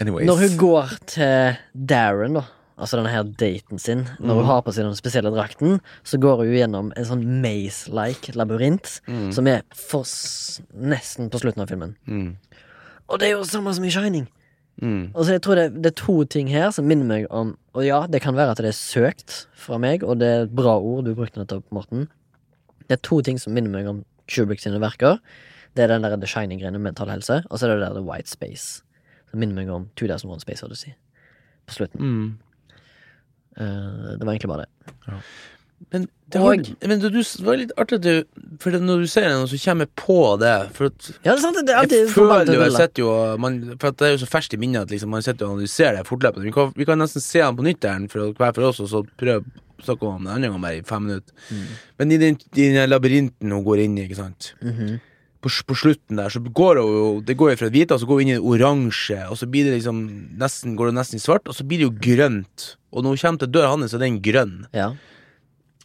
Anyways. når hun går til Darren, da, altså denne her daten sin, når hun har på seg den spesielle drakten, så går hun gjennom en sånn maze-like labyrint, som er for s nesten på slutten av filmen. mm, Og det er jo samme som i Shining. Mm. Og så jeg tror det, det er to ting her som minner meg om Og ja, det kan være at det er søkt fra meg, og det er et bra ord du brukte nettopp, Morten. Det er to ting som minner meg om Kubrick sine verker. Det er den der The Shining-greiene, mental helse, og så er det der The White Space. Som minner meg om 2001 Space Odyssey. På slutten. Mm. Uh, det var egentlig bare det. Men det Og- men det, du, det var litt artig at du For når du sier det, nå, så kommer jeg på det. For at Ja, det er sant. Det er jeg føler jo Jeg sitter jo man, For at det er jo så ferskt i minnet at liksom, man sitter og analyserer det fortløpende. Vi kan, vi kan nesten se den på nytt her for hver for oss, og så prøve å snakke om det andre gang bare i fem minutter. Men i den, i den labyrinten hun går inn i, ikke sant Mhm. på, på slutten der, så går det jo Det går jo fra det hvite, og så går hun inn i det oransje, og så blir det liksom nesten, går det nesten i svart, og så blir det jo grønt. Og når hun kommer til døra hans, så er den grønn. Ja.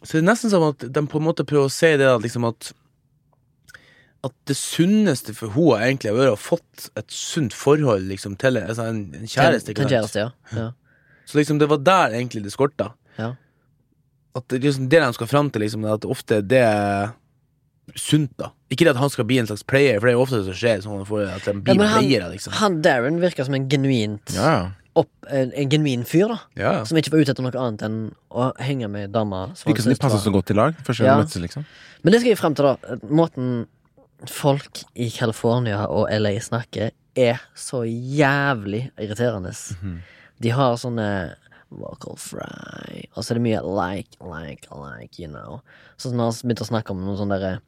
Så det er nesten som at de på en måte prøver å si det at liksom at At det sunneste for henne har vært å ha fått et sunt forhold liksom til altså en, en kjæreste. Til til kjæreste, ja. ja. Så liksom det var der egentlig det skorta. Ja. At det, liksom, det de skal fram til, liksom, er at ofte det er sunt, da. Ikke det at han skal bli en slags player, for det er jo ofte det som skjer. Sånn at, får- at de Ja, blir men han, player, liksom. han Darren virker som en genuint Ja, ja. Opp, en, en genuin fyr, da. Ja. Som ikke var ute etter noe annet enn å henge med dama. Virker som de passer så godt i lag. Første Ja. møttes, liksom. Men det skal jeg frem til, da. Måten folk i California og LA snakker, er så jævlig irriterende. Mhm. De har sånne vocal fry, og så er det mye like, like, like, you know. Så når han begynte å snakke om noe sånn derre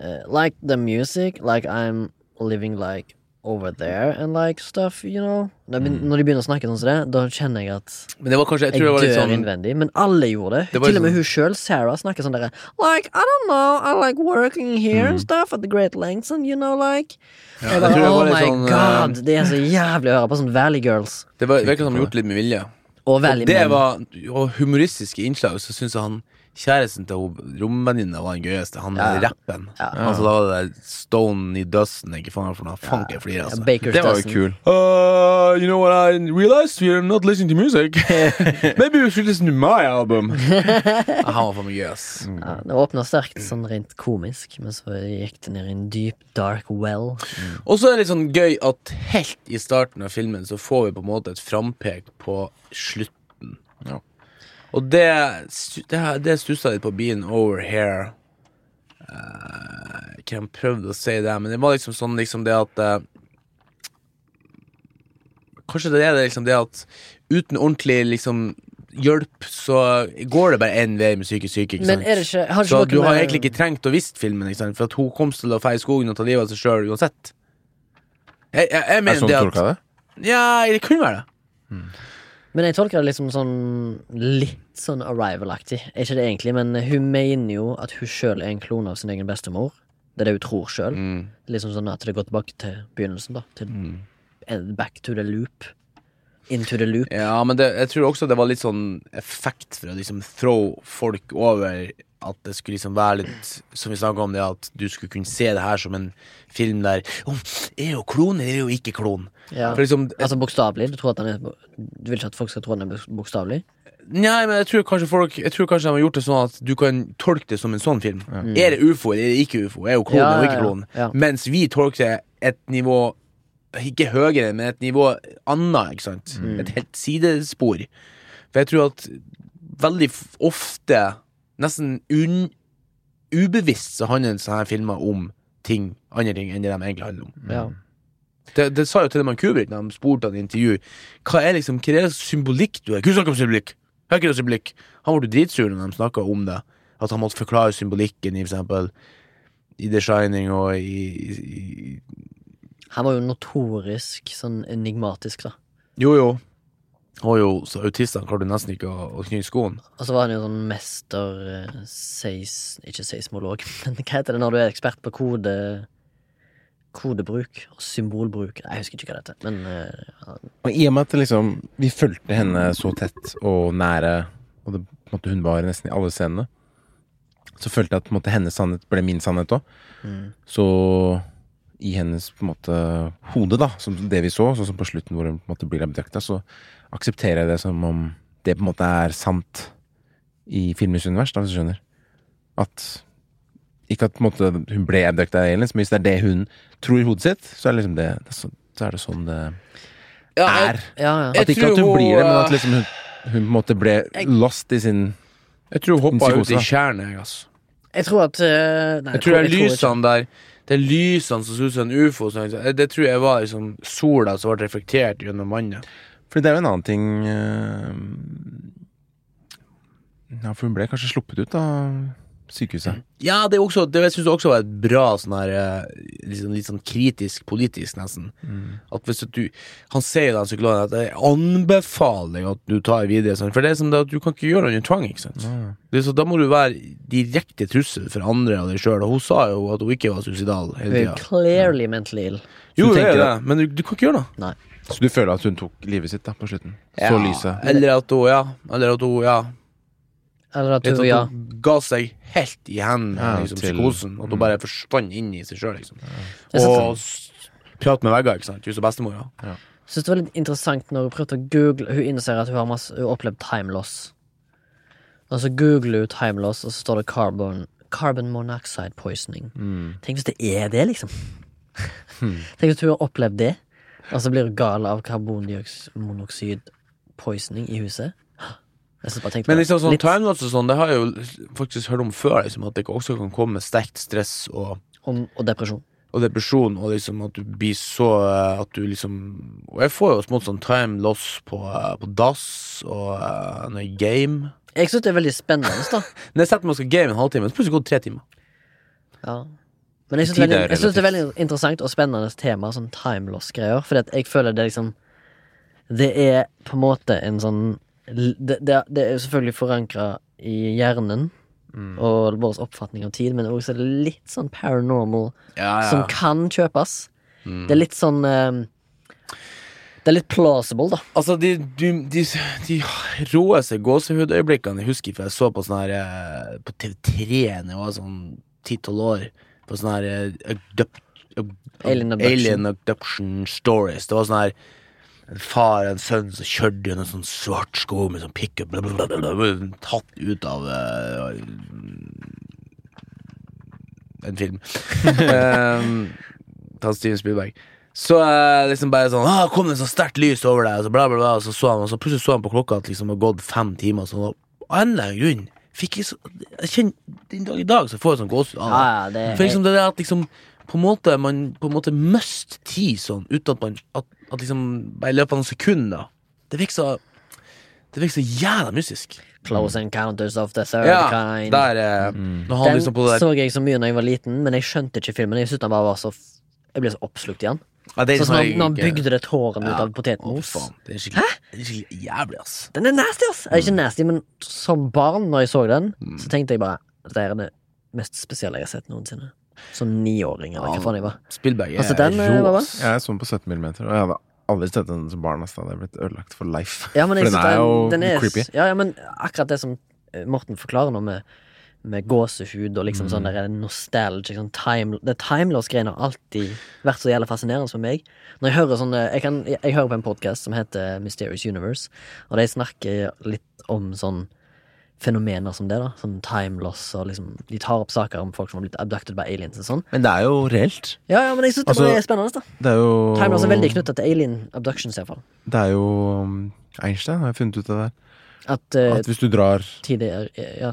uh, Like the music, like I'm living like over there and like stuff, you know. Når, Mm. de- når de begynner å snakke sånn som det, da kjenner jeg at Men det var kanskje Jeg jeg tror det var dør sånn innvendig, men alle gjorde det. Det Til og med sånn- hun sjøl, Sarah, snakker sånn derre Like, I don't know, I like working here Mm. and stuff at the Great Lengths and you know, like Ja, bare, Oh my sånn, god, eh, det er så jævlig å høre på sånn Valley Girls Det virker som de gjort litt med vilje. og Og det var og humoristiske innslag, så syns jeg han kjæresten til romvenninna var den gøyeste. Han Ja. rappen. Ja. Altså, da var det der Stone i Dusten. ikke faen for noe. Fank, jeg flirer, altså. Ja, Det var jo kul. Uh, you know what I realized? We're not listening to music. (laughs) Maybe we should listen to my album. han var for meg gøy, ass. (laughs) Ja, det åpna sterkt sånn rent komisk, men så gikk det ned i en dyp, dark well. Og så er det litt sånn gøy at helt i starten av filmen så får vi på en måte et frampek på slutten. Ja. Og det, det, det stussa litt på Being Over Here. Uh, om jeg prøvde å si det, men det var liksom sånn liksom det at uh, Kanskje det er det liksom det at uten ordentlig liksom hjelp, så går det bare én vei med psykisk syke. Ikke Men sant? er det ikke, har ikke Så du har egentlig ikke trengt å visst filmen, ikke sant? for at hun kom til å feie i skogen og ta livet av seg sjøl uansett. Jeg, jeg, jeg Er det mener sånn det du at det? Ja, det kunne være det. Men jeg tolker det liksom sånn litt sånn Arrival-aktig. Ikke det egentlig, men hun mener jo at hun sjøl er en klone av sin egen bestemor. Det er det hun tror sjøl. Liksom sånn at det går tilbake til begynnelsen, da. Til Mm. eh, back to the loop. into the loop. Ja, men det, jeg tror også det var litt sånn effekt for å liksom throw folk over at det skulle liksom være litt Som vi snakka om det, at du skulle kunne se det her som en film der oh, Er jo klon, eller er jo ikke klon? Ja. For liksom Altså bokstavelig. Du, du vil ikke at folk skal tro at den er bok- bokstavelig? Nei, men jeg tror kanskje folk Jeg tror kanskje de har gjort det sånn at du kan tolke det som en sånn film. Er det ufo, eller er det ikke ufo? Er jo klon Ja, eller ja, ikke ja. klon? Ja. Mens vi tolker det et nivå ikke høyere, men et nivå annet, ikke sant? Mm. Et helt sidespor. For jeg tror at veldig ofte, nesten un ubevisst, så handler sånne filmer om ting, andre ting enn det de egentlig handler om. Ja. Det, det sa jo til og med Kubrick da de spurte han i intervju. Hva er liksom, hva er det symbolikk du er? Hva snakker om symbolikk? Hva er det symbolikk? Han ble dritsur når de snakka om det. At han måtte forklare symbolikken i for eksempel i The Shining og i, i, i Han var jo notorisk sånn enigmatisk, da. Jo, jo. Og jo, så autistene klarte nesten ikke å, å knyte skoen. Og så var han jo sånn mester eh, seis... Ikke seismolog, (laughs) men hva heter det når du er ekspert på kode Kodebruk og symbolbruk. Jeg husker ikke hva det heter, men eh, Og i og med at liksom, vi fulgte henne så tett og nære, og det, på en måte, hun var nesten i alle scenene, så følte jeg at på en måte, hennes sannhet ble min sannhet òg. Så i hennes på en måte hode, da, som det vi så, sånn som på slutten hvor hun på en måte blir abducta, så aksepterer jeg det som om det på en måte er sant i filmens univers, da, hvis du skjønner. At ikke at på en måte, hun ble abducta av aliens, men hvis det er det hun tror i hodet sitt, så er det liksom det, så, så er det sånn det Ja, jeg, er. ja, ja. At ikke at hun hun, blir det, men at liksom hun, hun på en måte ble lost i sin jeg tror hun hoppa ut i tjernet, jeg, altså. Jeg tror at eh, Nei, Jeg tror det er lysene der Det er lysene som ser ut som en ufo. sånn, så Det tror jeg var liksom sola som ble reflektert gjennom vannet. For det er jo en annen ting eh, Ja, for hun ble kanskje sluppet ut av sykehuset. Ja, det, er også, det syns jeg også var et bra sånn her liksom, Litt sånn kritisk politisk, nesten. At hvis du Han sier jo da psykologen at jeg anbefaler at du tar videre, sånn, for det er som det at du kan ikke gjøre det under tvang. Ikke sant? Det er så, da må du være direkte trussel for andre og deg sjøl. Og hun sa jo at hun ikke var suicidal hele er tida. clearly mentally ill. Jo, det er det, men du, du kan ikke gjøre det. Nei. Så du føler at hun tok livet sitt da på slutten? Så lyset. Eller at hun, ja. Eller at hun, ja. Eller at hun, ja. ga seg helt i hendene Ja, liksom, til- psykosen. At hun bare forsvant inn i seg sjøl, liksom. Ja. Og prate med vegger, ikke sant. Hus og bestemor. Ja. synes det var litt interessant når hun prøvde å google Hun innser at hun har masse, hun opplevd time loss. Og så googler hun time loss, og så står det carbon, carbon monoxide poisoning. Mm. Tenk hvis det er det, liksom. Tenk hvis hun har opplevd det, og så blir hun gal av karbonmonoksid poisoning i huset. Men liksom sånn timelapse og sånn, det har jeg jo faktisk hørt om før, liksom, at det også kan komme sterkt stress og, og, og depresjon. og depresjon, og liksom at du blir så eh, At du liksom Og jeg får jo smått sånn time loss på, eh, på dass og eh, når jeg game. Jeg synes det er veldig spennende, da. (laughs) Når jeg setter meg og skal game en halvtime, så plutselig går det tre timer. Ja. Men jeg syns det, er veldig- det er veldig interessant og spennende tema, sånn timeloss-greier. Fordi jeg føler det liksom Det er på en måte en sånn Det, det, det er selvfølgelig forankra i hjernen og vår oppfatning av tid, men også litt sånn paranormal Ja, som kan kjøpes. Det er litt sånn eh, Det er litt plausible, da. Altså, de, de, de, de råeste gåsehudøyeblikkene jeg husker for jeg så på sånn her eh, På TV3 da jeg var sånn ti-tolv år, på sånn her uh, ab, Alien abduction. Alien abduction stories. Det var sånn her en far og en sønn som kjørte gjennom sånn svart skog med sånn pickup Tatt ut av uh, en film. um, (laughs) ta Steven Spielberg. Så eh, liksom bare sånn ah, kom det så sterkt lys over deg, og så bla, bla, bla. Og så, så han, og så plutselig så han på klokka at liksom det har gått fem timer. Så og av en grunn fikk jeg så Jeg kjenner Den dag i dag så får jeg sånn gåsehud av. Ja, ja, det er For liksom det der at liksom På en måte man på en måte must tid sånn uten at man At, at liksom Bare i løpet av noen sekunder Det virker så Det virker så jævla mystisk. Close Encounters of the Third Ja, Kind. der eh, Når han Den liksom på det der så jeg så mye da jeg var liten, men jeg skjønte ikke filmen. Jeg syntes den bare var så f- Jeg ble så oppslukt i den. Ja, det er Sånn som sånn når, han ikke- bygde det ja. ut av potetmos. faen. Det er skikkelig, det er skikkelig jævlig, ass. Den er nasty, ass! Mm. Ikke nasty, men som barn, når jeg så den, Mm. så tenkte jeg bare Dette er det mest spesielle jeg har sett noensinne. Som niåring, eller hva faen jeg var. Spillberg er Altså, den, rå, ass. Jeg så den på 17 millimeter, og jeg hadde aldri sett den som barn. Altså. hadde er blitt ødelagt for life. Ja, men For den er jo den er, creepy. Ja, ja, men akkurat det som eh, Morten forklarer nå med, med gåsehud og liksom Mm. sånn der nostalgic sånn time, Det timeless-greiene har alltid vært så jævlig fascinerende for meg. Når jeg hører sånne Jeg, kan, jeg, hører på en podkast som heter Mysterious Universe, og de snakker litt om sånn fenomener som det, da. Sånn timeloss og liksom De tar opp saker om folk som har blitt abducted by aliens og sånn. Men det er jo reelt. Ja, ja, men jeg syns det Altså, det er spennende, da. Det er jo Timeloss er veldig knytta til alien abductions, iallfall. Det er jo um, Einstein har jeg funnet ut av det. At uh, At hvis du drar tid er Ja,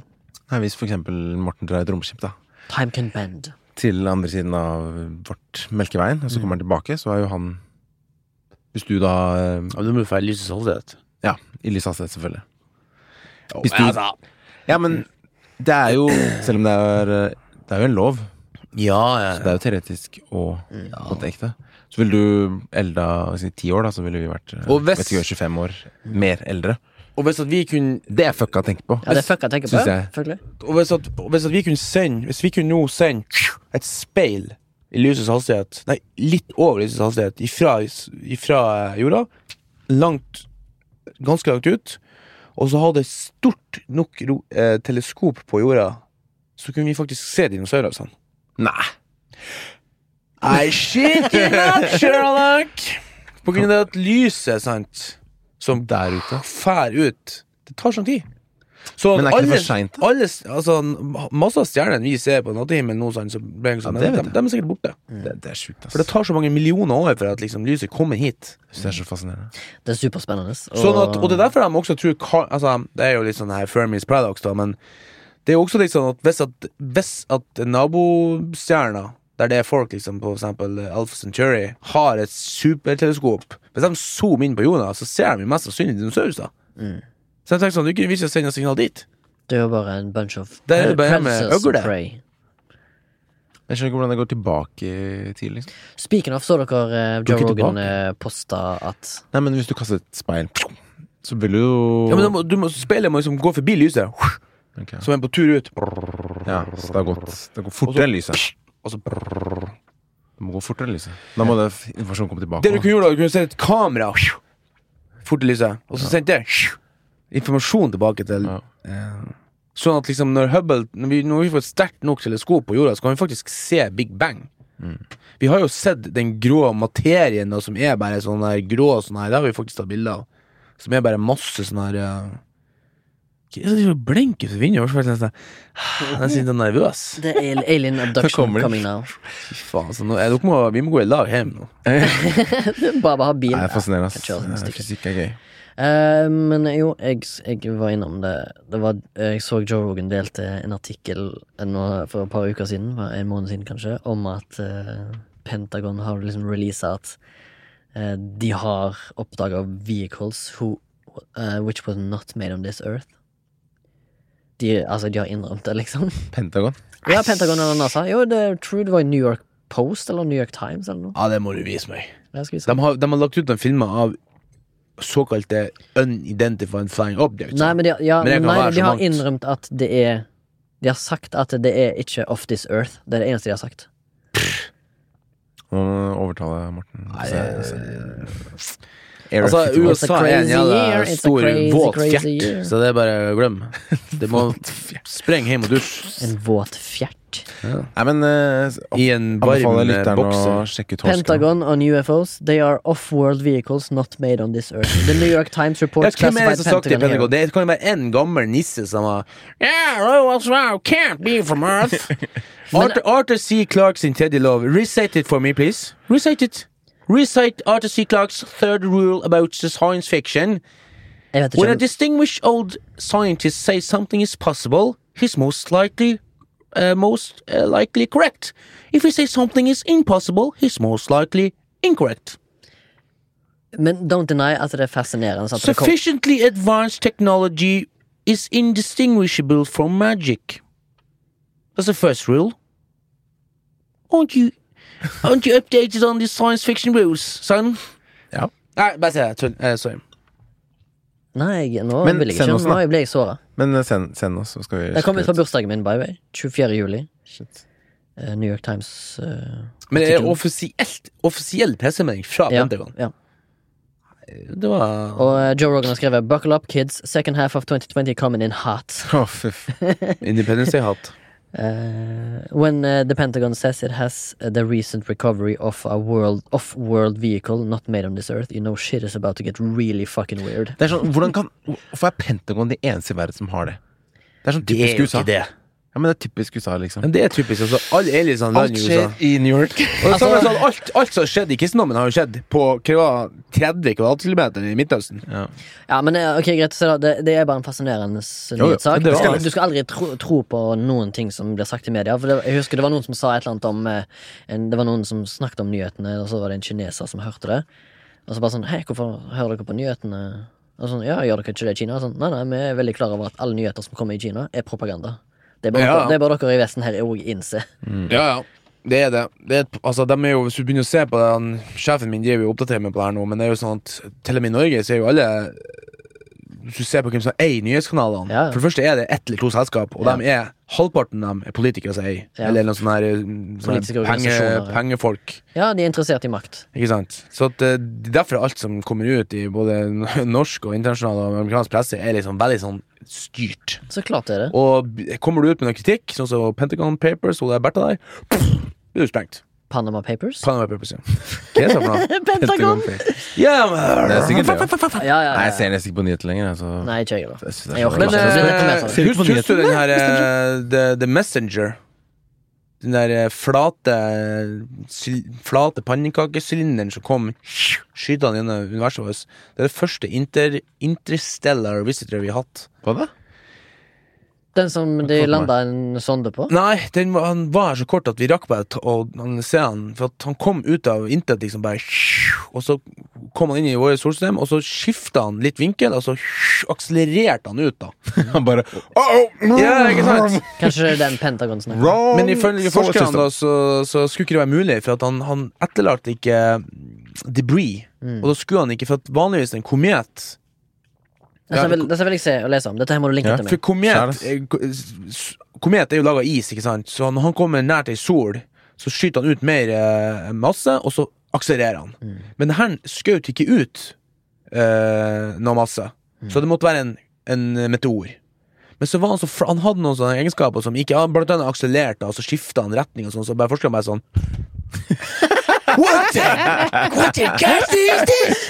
Nei, Hvis for eksempel Morten drar et romskip da time can bend. til andre siden av vårt Melkeveien, og så kommer han tilbake, så er jo han Hvis du da eh, Ja, du må jo få lysets hastighet. Ja, i lys hastighet, selvfølgelig. Hvis du- altså, Ja, men det er jo Selv om det er eh, Det er jo en lov, Ja, ja, så det er jo teoretisk og på det ekte. Så ville du elda si, ti år, da, så ville vi vært eh, Og hvis- vet ikke, 25 år mer eldre. Og hvis at vi kunne Det er fucka å tenke på. Ja, det er fucka å tenke på. Ja, jeg. Og hvis at, hvis at vi kunne sende Hvis vi kunne nå sende et speil i lysets hastighet Nei, litt over lysets hastighet ifra, ifra eh, jorda, langt Ganske langt ut, og så hadde et stort nok ro, eh, teleskop på jorda, så kunne vi faktisk se dinosaurer sånn. Nei. I shit you not, Sherlock! På grunn av at lyset, sant, som Der ute. fær ut Det tar sånn tid. Så Men er ikke det for seint? alle, altså, masse av stjernene vi ser på nattehimmelen nå, sånn, så ble det sånn, Ja, det de, vet de, er sikkert borte. Det, det er sjukt, ass. For det tar så mange millioner år for at liksom, lyset kommer hit. Det er så fascinerende. Det er superspennende. Sånn at, og det er derfor de også tror ka- altså, Det er jo litt sånn her Fermis paradox, da, men det er jo også litt sånn at hvis at, hvis at nabostjerna, der det er folk liksom på eksempel Alpha Centauri, har et superteleskop Hvis de zoomer inn på jorda, så ser de mest sannsynlig dinosaurer. Så jeg tenker sånn, du kunne vise sende signal dit. Det er jo bare en bunch of Det er bare med predators øgle. prey. Jeg skjønner ikke hvordan det går tilbake i tid, liksom. Speaking of, så dere uh, Joe Rogan tilbake. eh, posta at Nei, men hvis du kaster et speil, så vil du jo Ja, men må, du må, Speilet må liksom gå forbi lyset, Okay. Som er på tur ut. Ja, så det har gått Det går fortere enn lyset. Og så Det må gå fortere Lise. Da må det informasjonen komme tilbake. Det du kunne gjøre, da, du kunne sende et kamera fort i lyset, og så sendte det informasjon tilbake til Ja. eh, Sånn at liksom når Hubble Når vi, når vi får et sterkt nok teleskop på jorda, så kan vi faktisk se Big Bang. Vi har jo sett den grå materien da, som er bare sånn der grå sånn her, det har vi faktisk tatt bilder av. Som er bare masse sånn her uh, er som blinker for vinduet? Jeg er litt jeg er så nervøs. Det er Alien Abduction coming now. Fy faen, så nå, jeg, dere må, vi må gå i lag hjem nå. (laughs) bare ha bil. Det er fascinerende, Eh. Fysikk er gøy. Uh, men jo, jeg, jeg var innom det. det var, jeg så Joe Rogan delte en artikkel eh, for et par uker siden, en måned siden kanskje, om at uh, Pentagon har liksom releasa at uh, de har oppdaga vehicles who, eh, which was not made on this earth. De, altså, de har innrømt det, liksom. Pentagon. Ja, Pentagon eller NASA. Jo, det er true. Det var i New York Post eller New York Times eller noe. Ja, det må du vise meg. Jeg skal vise. De har, de har lagt ut noen filmer av såkalte unidentified flying objects. Nei, men de, ja, Men nei, de har mangt. innrømt at det er De har sagt at det er ikke off this earth. Det er det eneste de har sagt. Nå overtaler jeg Morten. Nei, Se- se- Area Altså, 51. It's a USA er en crazy jævla stor, våt fjert, så det er bare å glem. (laughs) Det må spreng hjem og dusj En våt fjert. Nei, men eh, i en varm anbefaler lytteren å sjekke ut Pentagon on UFOs. They are off-world vehicles not made on this earth. The New York Times Ja, reports hvem er det classified som sagt det Pentagon? Det kan jo være en gammel nisse som har Yeah, what's wrong? Can't be from Earth. (laughs) Arthur, Arthur C. Clarke sin tredje lov. Recite it for me, please. Recite it. Recite Arthur C. Clarke's third rule about science fiction. When a distinguished old scientist says something is possible, he's most likely uh, most uh, likely correct. If he says something is impossible, he's most likely incorrect. Men don't deny at det er fascinerende. sant? Sufficiently advanced technology is indistinguishable from magic. That's the first rule. Aren't you aren't you updated on the science fiction rules, son? Ja. Nei, bare si det. Tull. Eh, sorry. Nei, nå Men vil jeg send ikke. oss, Nå da. ble jeg såra. Men eh, send, send oss, så skal vi Det kom ut fra bursdagen min, by the way. 24. juli. Shit. Eh, New York Times eh, Men det er artikkel. offisielt offisiell pressemelding fra ja, Pentagon. ja. det var Og eh, Joe Rogan har skrevet 'Buckle up, kids. Second half of 2020 coming in hot'. Å, fy f- (laughs) Independence Day-hatt. Uh, when uh, the Pentagon says it has uh, the recent recovery of a world off-world vehicle not made on this earth, you know shit is about to get really fucking weird. Det er sånn, hvordan kan Hvorfor er Pentagon de eneste i verden som har det? Det er sånn Det er typisk jo USA. ikke det. Ja, men det er typisk USA, liksom. Men det er typisk. Altså, alle aliensene Alt lander i skjer i New York. (laughs) Og det samme sånn, alt, alt som har skjedd i kristendommen, har jo skjedd på hva, 30 kvadratkilometer i Midtøsten. Ja. Ja, men eh, ok, greit, så da, det, det er bare en fascinerende s- Jo, jo, nyhetssak. det Du skal, det. du skal aldri tro, tro på noen ting som blir sagt i media. For det, jeg husker det var noen som sa et eller annet om eh, en, Det var noen som snakket om nyhetene, og så var det en kineser som hørte det. Og så bare sånn Hei, hvorfor hører dere på nyhetene? Og sånn, ja, gjør dere ikke det i Kina? Og sånn, nei, nei, vi er veldig klar over at alle nyheter som kommer i Kina, er propaganda. Det bør, Ja. dere, det bør dere i Vesten her òg innse. Ja, ja. Det er det. det er, altså, de er jo, hvis du begynner å se på det han, Sjefen min driver jo oppdatert oppdaterer meg på det her nå, men det er jo sånn at til og med i Norge så er jo alle Hvis du ser på hvem som eier nyhetskanalene Ja. For det første er det ett eller to selskap, og Ja. de er halvparten av dem er politikere som eier. Ja. Eller noen sånne, her, sånne penge, pengefolk. Ja, de er interessert i makt. Ikke sant? Så at, eh, derfor er alt som kommer ut i både norsk og internasjonal og amerikansk presse, er liksom veldig sånn styrt. Så klart er det. Og kommer du ut med noe kritikk, sånn som Pentagon Papers og det er Bertha der, blir du sprengt. Panama Papers. Panama Papers, ja. Hva er det for noe? Pentagon! Ja, Det er sikkert det. ja. Ja, ja, Nei, jeg ser nesten ikke på nyheter lenger. Altså. Nei, ikke jeg heller. Er Men. Ser du den her uh, the, the Messenger? Den der eh, flate Flate pannekakesylinderen som kom skytende gjennom universet vårt. Det er det første inter, interstellar visitor vi har hatt. Hva det? Den som de landa en sonde på? Nei, den var, han var her så kort at vi rakk bare å han- se han. For at han kom ut av intet, liksom bare Og så kom han inn i vårt solsystem, og så skifta han litt vinkel, og så akselererte han ut, da. (laughs) Han bare Ja, ikke sant? Kanskje det er den Pentagon snakker om? Men ifølge forskerne da, så, så skulle ikke det være mulig, for at han, han etterlater ikke debris. Mm. Og da skulle han ikke, for at vanligvis en komet Dette vil, dette vil jeg se og lese om. Dette her må du linke Ja, til For meg. komet eh, s- Komet er jo laga av is, ikke sant? Så når han kommer nært ei sol, så skyter han ut mer eh, masse, og så akselererer han. Mm. Men det her skjøt ikke ut eh, noe masse, så det måtte være en, en meteor. Men så var han så Han hadde noen sånne egenskaper som ikke Blant annet akselererte, og så skifta han retning, og sånn, så bare forskeren bare sånn (laughs) What the, what the cat is this?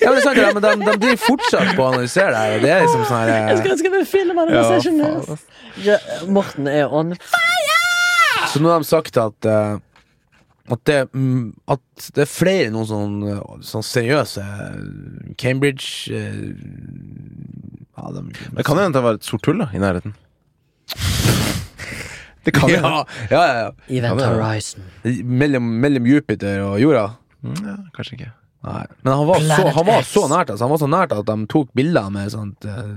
Ja, men det er ja, men de, de driver fortsatt på å analysere det her, og det er liksom sånn her eh, Jeg skulle ønske vi Ja, Morten er on. fire! Så nå har de sagt at eh, at det, mm, at det er flere noen sånn, eh, sånn seriøse eh, Cambridge eh, ja, de, Det kan jo hende det var et sort hull da, i nærheten. Det kan (laughs) ja, ja, ja, ja. Event. Horizon. Mellom, mellom Jupiter og jorda. Mm, Ja, kanskje ikke. Nei. Men han var, så, han var så nært altså. Han var så nært at de tok bilder med sånt eh,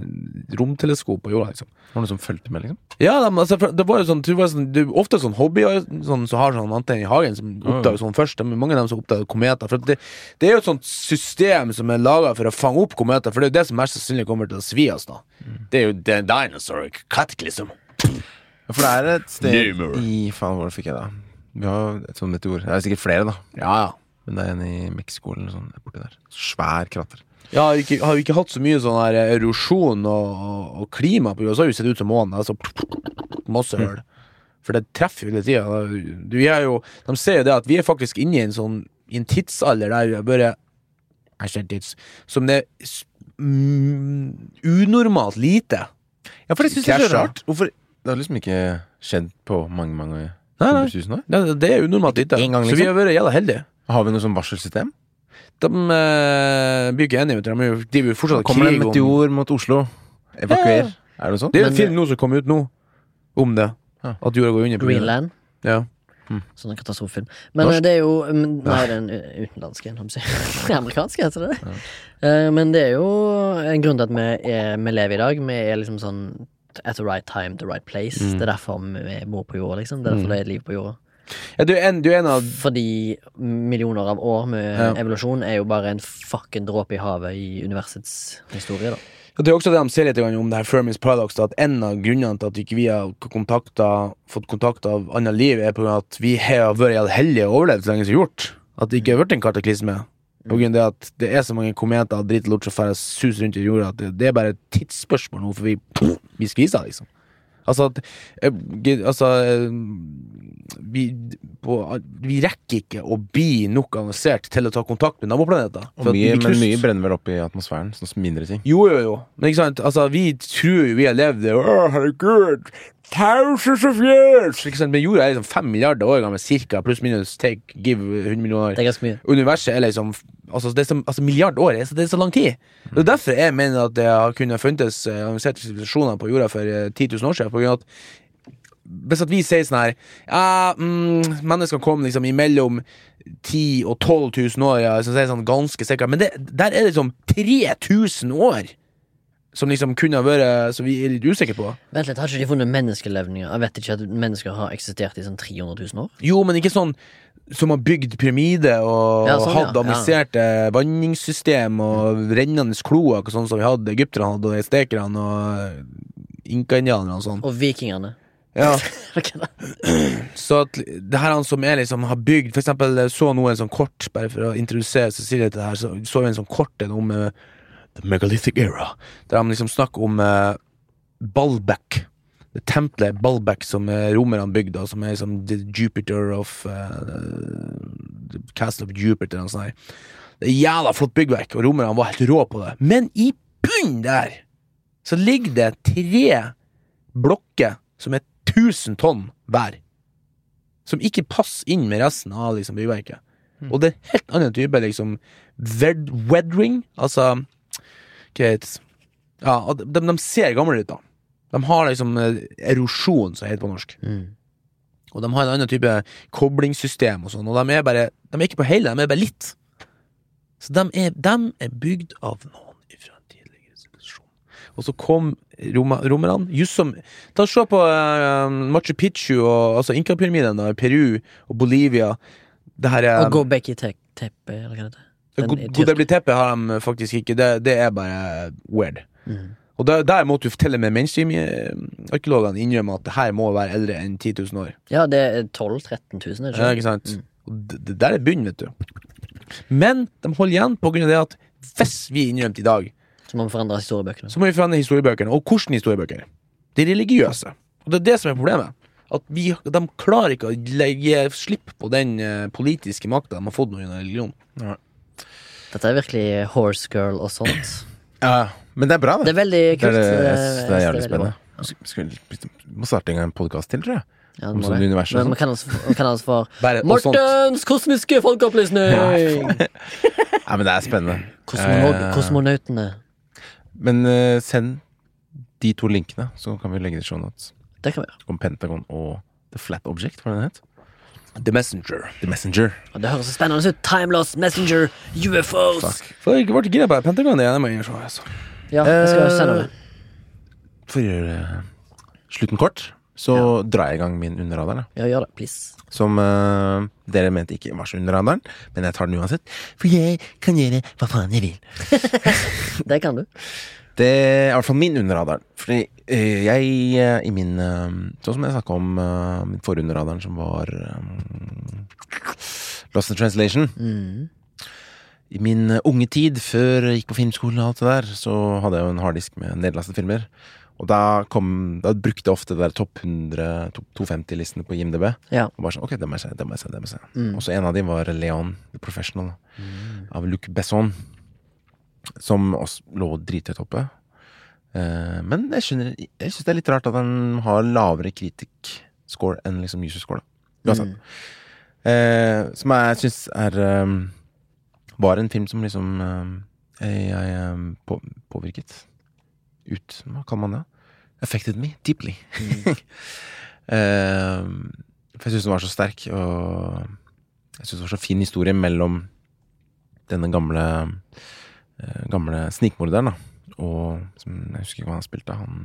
romteleskop på jorda. Liksom. Var det noen som fulgte med, liksom? Ja, de, altså, det var jo sånn, det var sånn det er Ofte sånn hobby sånn, som har sånn antenne i hagen, som oppdager sånn først. Det er mange av dem som oppdager kometer. For det, det er jo et sånt system som er laga for å fange opp kometer, for det er jo det som mest sannsynlig kommer til å svi oss. da Det er jo the dinosaur cataclysm. For det er et sted i Faen, hvor fikk jeg det? Vi har et sånt meteor. Det er sikkert flere, da. Ja, ja. Men det er en i Mexico eller noe sånt borti der. Svær krater. Ja, har ikke, har ikke hatt så mye sånn her erosjon og, og, klima på jorda. Så har jo sett ut som månen. Altså, masse høl. For det treffer jo hele tida. Du, er jo, de ser jo det at vi er faktisk inne i en sånn I en tidsalder der vi bare tids Som det er mm, unormalt lite. Ja, for det syns jeg er så rart. Hvorfor Det har liksom ikke skjedd på mange, mange Nei, nei. hundre tusen år. Det, det er unormalt lite. Liksom. Så vi liksom? har vært jævla heldige. Har vi noe sånn varselsystem? De uh, blir ikke enige. vet du. De er driver jo fortsatt Kommer det en krig om mot Oslo? Evakuer? Er det noe sånt? Det er en film nå som kom ut nå om det. Ja. At jorda går under. Greenland. Ja. Sånn en katastrofefilm. Men Norsk? eh, det er jo mm, Nei, (laughs) det er en utenlandsk. Amerikansk, heter det. Eh, Men det er jo en grunn til at vi, er, vi lever i dag. Vi er liksom sånn at the right time, the right place. Mm. Det er derfor vi bor på jorda, liksom. Det er derfor det er liv på jorda. Ja, du, er en, du er en av Fordi millioner av år med Ja. evolusjon er jo bare en fucking dråpe i havet i universets historie, da. Det er også det de ser litt om det her Fermis Paradox. At en av grunnene til at ikke vi har fått kontakt av annet liv, er på grunn av at vi har vært heldige og overlevd så lenge som gjort. At det ikke har vært en kataklysme. På grunn av at det er så mange kometer og dritt og lort som suser rundt i jorda at det, det er bare et tidsspørsmål nå, for vi, vi skviser, liksom. Altså at eh, Altså eh, vi, på, vi rekker ikke å bli nok avansert til å ta kontakt med naboplaneter. Mye, men mye brenner vel opp i atmosfæren. Sånn mindre ting. Jo, jo, jo. Men ikke sant, altså, vi tror jo vi har levd det Å, herregud, thousands of years! Ikke sant, Men jorda er liksom fem milliarder år gammel, cirka, pluss minus take, give 100 millioner år. Det er ganske mye. Universet er liksom Altså, det er så, altså milliard år, er så- det er så lang tid. Det er derfor jeg mener at det har kunnet funnes eh, avanserte sivilisasjoner på jorda for eh, 10 000 år siden. På grunn av at hvis at vi sier sånn her Ja, mm, mennesker kom liksom imellom 10 og 12 000 år, ja, så sier det sånn ganske sikkert. Men det, der er det liksom 3000 år som liksom kunne ha vært Som vi er litt usikre på. Vent litt, Har ikke de funnet menneskelevninger? Jeg vet ikke at mennesker har eksistert i sånn 300 000 år? Jo, men ikke sånn som har bygd pyramider og Ja, sånn, ja. hatt avanserte vanningssystem og rennende kloakk, og sånn som vi hadde egypterne hadde, og estekerne og inka-indianerne og sånn. Og vikingene. Ja, (laughs) så at det her han som er liksom har bygd For eksempel så noe en sånn kort, bare for å introdusere Cecilie til det her, så så vi en sånn kort en om eh, The Megalithic Era, der de liksom snakker om uh, Baalbek. Det tempelet Baalbek som uh, romerne bygde, som er liksom the Jupiter of uh, the Castle of Jupiter og sånn her. Det er jævla flott byggverk, og romerne var helt rå på det. Men i bunnen der så ligger det tre blokker som er 1000 tonn hver. Som ikke passer inn med resten av liksom, byggverket. Og det er en helt annen type liksom weathering, altså Hva? Ja, de, de ser gamle ut, da. De har liksom eh, erosjon, som det heter på norsk. Mm. Og de har en annen type koblingssystem og sånn, og de er bare De er ikke på hele, de er bare litt. Så de er, de er bygd av noen fra en tidligere sivilisasjon. Og så kom roma- romerne just som Ta og Se på uh, Machu Picchu og altså Inka-pyramiden i Peru og Bolivia. Det her er Og Gobekki Te- Tepe, eller hva det heter. Den God- er tyrk. Godebli har de faktisk ikke. Det, det er bare weird. Mm. Og der, der måtte du fortelle med mainstream-arkeologene innrømme at det her må være eldre enn 10 000 år. Ja, det er 12 000-13 000, er det Ja, ikke? sant? Mm. Og det, det der er bunnen, vet du. Men de holder igjen på grunn av det at hvis vi innrømte i dag, Så må vi forandre historiebøkene. så må vi forandre historiebøkene. Og hvordan historiebøker? De religiøse. Og det er det som er problemet. At vi, De klarer ikke å legge slipp på den eh, politiske makta de har fått nå gjennom religion. Dette er virkelig horse girl og sånt. Ja, men det er bra, Det det. er veldig Det kult. er, det, jeg eh, det er jævlig spennende. Skal- skal- må starte en gang en podkast til, tror jeg. Ja, Om sånn univers og sånn. man kan altså, få. (laughs) Mortens kosmiske folkeopplysning! (laughs) Ja, men det er spennende. Kosmono Eh, kosmonautene. Men uh, send de to linkene, så kan vi legge det i show notes. Det kan vi gjøre. Om Pentagon og The Flat Object, hva den het? The Messenger. The Messenger. Og det høres så spennende ut. Timeless Messenger, UFOs. Fuck. For jeg ble gira på Pentagon. Det må jeg med, altså. Ja, jeg skal Eh, sende det. For å gjøre eh, slutten kort, så drar jeg i gang min under radaren. Ja, gjør det, please. Som uh, dere mente ikke var så under radaren, men jeg tar den uansett. For jeg kan gjøre hva faen jeg vil. (laughs) Det kan du. (laughs) Det er i hvert fall min under radaren. Fordi eh, jeg eh, i min eh, Sånn som jeg snakka om uh, min forrige under radaren, som var eh, Lost in Translation. Mm. I min unge tid, før jeg gikk på filmskolen og alt det der, så hadde jeg jo en harddisk med nedlastede filmer. Og da, kom, da brukte jeg ofte det der topp 100, topp 250-listene på IMDb. Ja. Og bare sånn, ok, det må jeg se, det må jeg se, det må jeg se. Mm. Og så en av dem var Leon the Professional av Luc Besson. Som også lå drithøyt oppe. Eh, men jeg skjønner Jeg syns det er litt rart at den har lavere critic-score enn liksom user-score. Mm. Eh, som jeg syns er eh, Var en film som liksom eh, jeg, jeg eh, på, påvirket. Ut Hva kan man det? Affected me deeply. (laughs) Eh, for jeg syns den var så sterk, og jeg syns det var så fin historie mellom denne gamle Gamle snikmorderen, da. Og som, jeg husker ikke hva han spilte. Han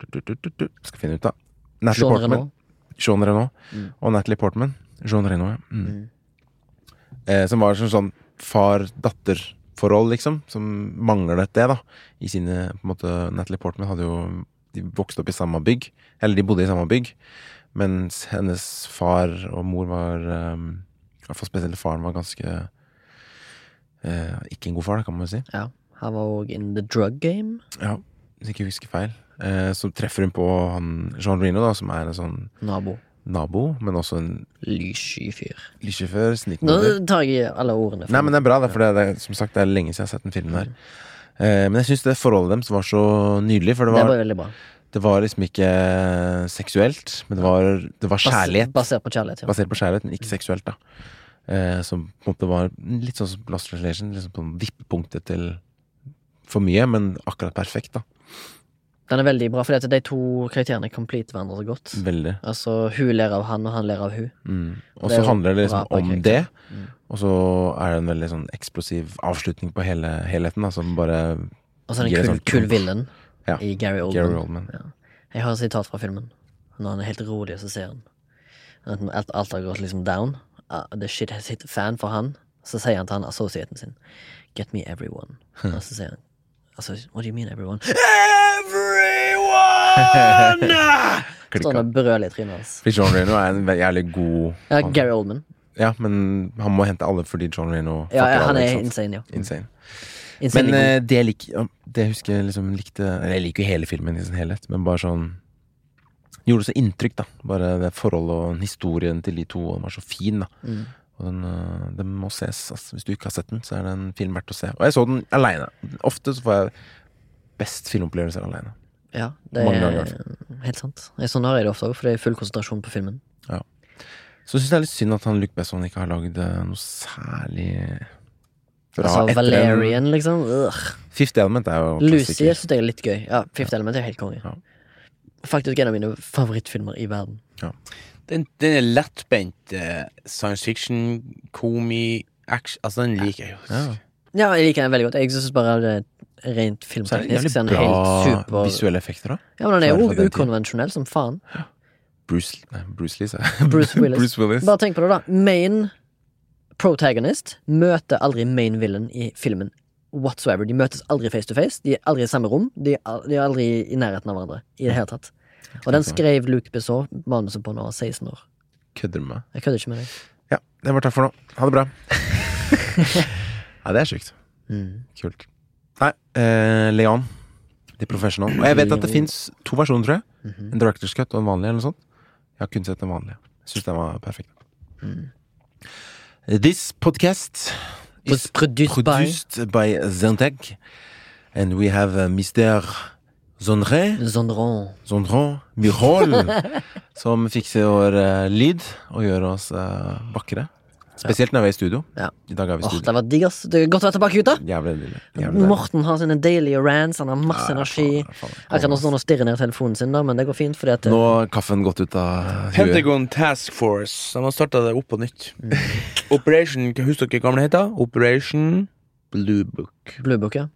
du, du, du, Skal finne ut, da. Natalie Sean Portman. Renault. Jean Renault. Mm. Og Natalie Portman. Jean Renault, ja. Mm. Mm. Eh, som var sånn, sånn far-datter-forhold, liksom. Som manglet det, da. I sine på en måte, Natalie Portman hadde jo De vokste opp i samme bygg. Eller de bodde i samme bygg. Mens hennes far og mor var um, I hvert fall spesielt faren var ganske Eh, ikke en god far, da, kan man jo si. Ja. Han var òg in the drug game. Ja, Hvis ikke husker feil. Eh, så treffer hun på han Jean Reno, da, som er en sånn Nabo. nabo, men også en Lyssky fyr. lyssjåfør. Nå tar jeg alle ordene. Nei, men det er bra, da, for det, er- som sagt, det er lenge siden jeg har sett den filmen her. Eh, men jeg syns det forholdet deres var så nydelig, for det det var, var veldig bra. det var liksom ikke seksuelt, men det var, det var kjærlighet. Basert på kjærlighet, ja. Basert på kjærlighet, men ikke seksuelt, da. Eh, som på en måte var litt sånn som Lost Translation, liksom på vippepunktet til for mye, men akkurat perfekt, da. Den er veldig bra, at de to karakterene complete hverandre så godt. Veldig. Altså, hun ler av han, og han ler av hun. Mm. Og så handler det liksom om karakter. det, Mm. og så er det en veldig sånn eksplosiv avslutning på hele helheten, da, som bare Og så er det en kul, kul villain Ja. i Gary Oldman. Gary Oldman. Ja. Jeg har et sitat fra filmen. Når han er helt rolig, så ser han at alt har gått liksom down. Uh, the shit has hit fan for han. Så sier han til han associaten sin Get me everyone. Og så sier han altså, What do you mean everyone? Everyone! Sånn han og brøler i trynet hans. For John Reno er en jævlig god Ja, Gary Oldman. Ja, men han må hente alle fordi John Reno Ja, ja, han alle, er insane, ja. Insane. Insane Men eh, det jeg liker Det jeg husker liksom likte jeg liker jo hele filmen i sin helhet, men bare sånn Gjorde så inntrykk, da. Bare det forholdet og historien til de to, og den var så fin, da. Mm. Og den, øh, den må ses. Altså. Hvis du ikke har sett den, så er det en film verdt å se. Og jeg så den aleine. Ofte så får jeg best filmopplevelser aleine. Ja, det Mange ganger, er helt sant. Sånn har jeg det ofte òg, for det er full konsentrasjon på filmen. Så syns jeg det er litt synd at han Luc Besson ikke har lagd øh, noe særlig bra altså. Valerian, liksom. Ugh. Fifth Element er jo Lucy klassiker. syns jeg er litt gøy. Ja, Fifth Element er helt konge. Ja. Faktisk en av mine favorittfilmer i verden. Den, den er lettbent eh, science fiction, komi, action Altså, den liker jeg jo. Ja. Ja, jeg liker den veldig godt. Jeg syns bare det er rent Så er det filmteknisk. Så er jævlig den helt bra super visuelle effekter, da. Ja, men den er jo ukonvensjonell som faen. Bruce, nei, Bruce Lee, sa jeg. Bruce Willis. (laughs) Bruce Willis. Bare tenk på det, da. Main protagonist møter aldri main villain i filmen whatsoever. De møtes aldri face to face. De er aldri i samme rom. De er, de er aldri i nærheten av hverandre i det hele tatt. Og den skrev Luke Besson manuset på når han var 16 år. Kødder du med meg? Jeg kødder ikke med deg. Ja, det var takk for nå. Ha det bra. (laughs) ja, det er sjukt. Mm. Kult. Nei, eh, Leon. The Professional. Og jeg vet at det fins to versjoner, tror jeg. Mhm. En Director's Cut og en vanlig, eller noe sånt. Jeg har kun sett den vanlige. Syns den var perfekt. Mm. This podcast is Produced by produced by Zentec. And we have uh, Mr. Zondre, Zondron. Zondron Myrhol, (laughs) som fikser vår uh, lyd og gjør oss uh, vakre. Spesielt når vi er i studio. Ja. I dag er vi i Åh, studio. det var digg, ass. Det er godt å være tilbake, gutta. Jævlig deilig. Jævlig deilig. Morten har sine deilige rants, han har masse Ja, energi. faen, faen. Akkurat nå står han og stirrer ned i telefonen sin, da, men det går fint, fordi at Nå har kaffen gått ut av huet. Pentagon Task Force. De har starta det opp på nytt. (laughs) Operation Hva husker dere hva den heter? Operation Blue Book. Blue Book, ja.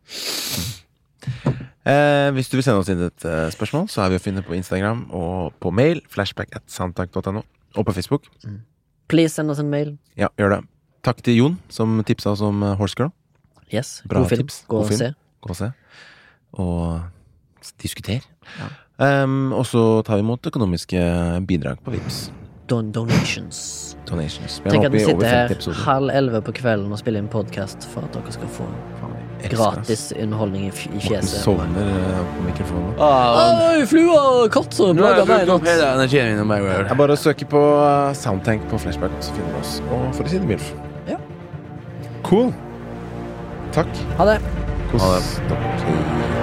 Eh, hvis du vil sende oss inn et eh, spørsmål, så er vi å finne på Instagram og på mail. Flashback at soundtank.no. Og på Facebook. Please send oss en mail. Ja, gjør det. Takk til Jon, som tipsa oss om eh, Horse Girl. Yes, Bra god film. tips. Gå God og film. se. Gå og se. Og diskuter. Ja. Um, og så tar vi imot økonomiske bidrag på Vips Don donations. Donations. Tenk at vi sitter her halv elleve på kvelden og spiller inn podkast for at dere skal få Gratis underholdning i, i fjeset. sovner eh, på mikrofonen. Ah, Oi, flua! Katt som plager meg i natt. jeg Det bare søker på uh, Soundtank på Flashback, så finner du oss. Og for å si det mildt. Ja. Cool. Takk. Ha det. Kos dere.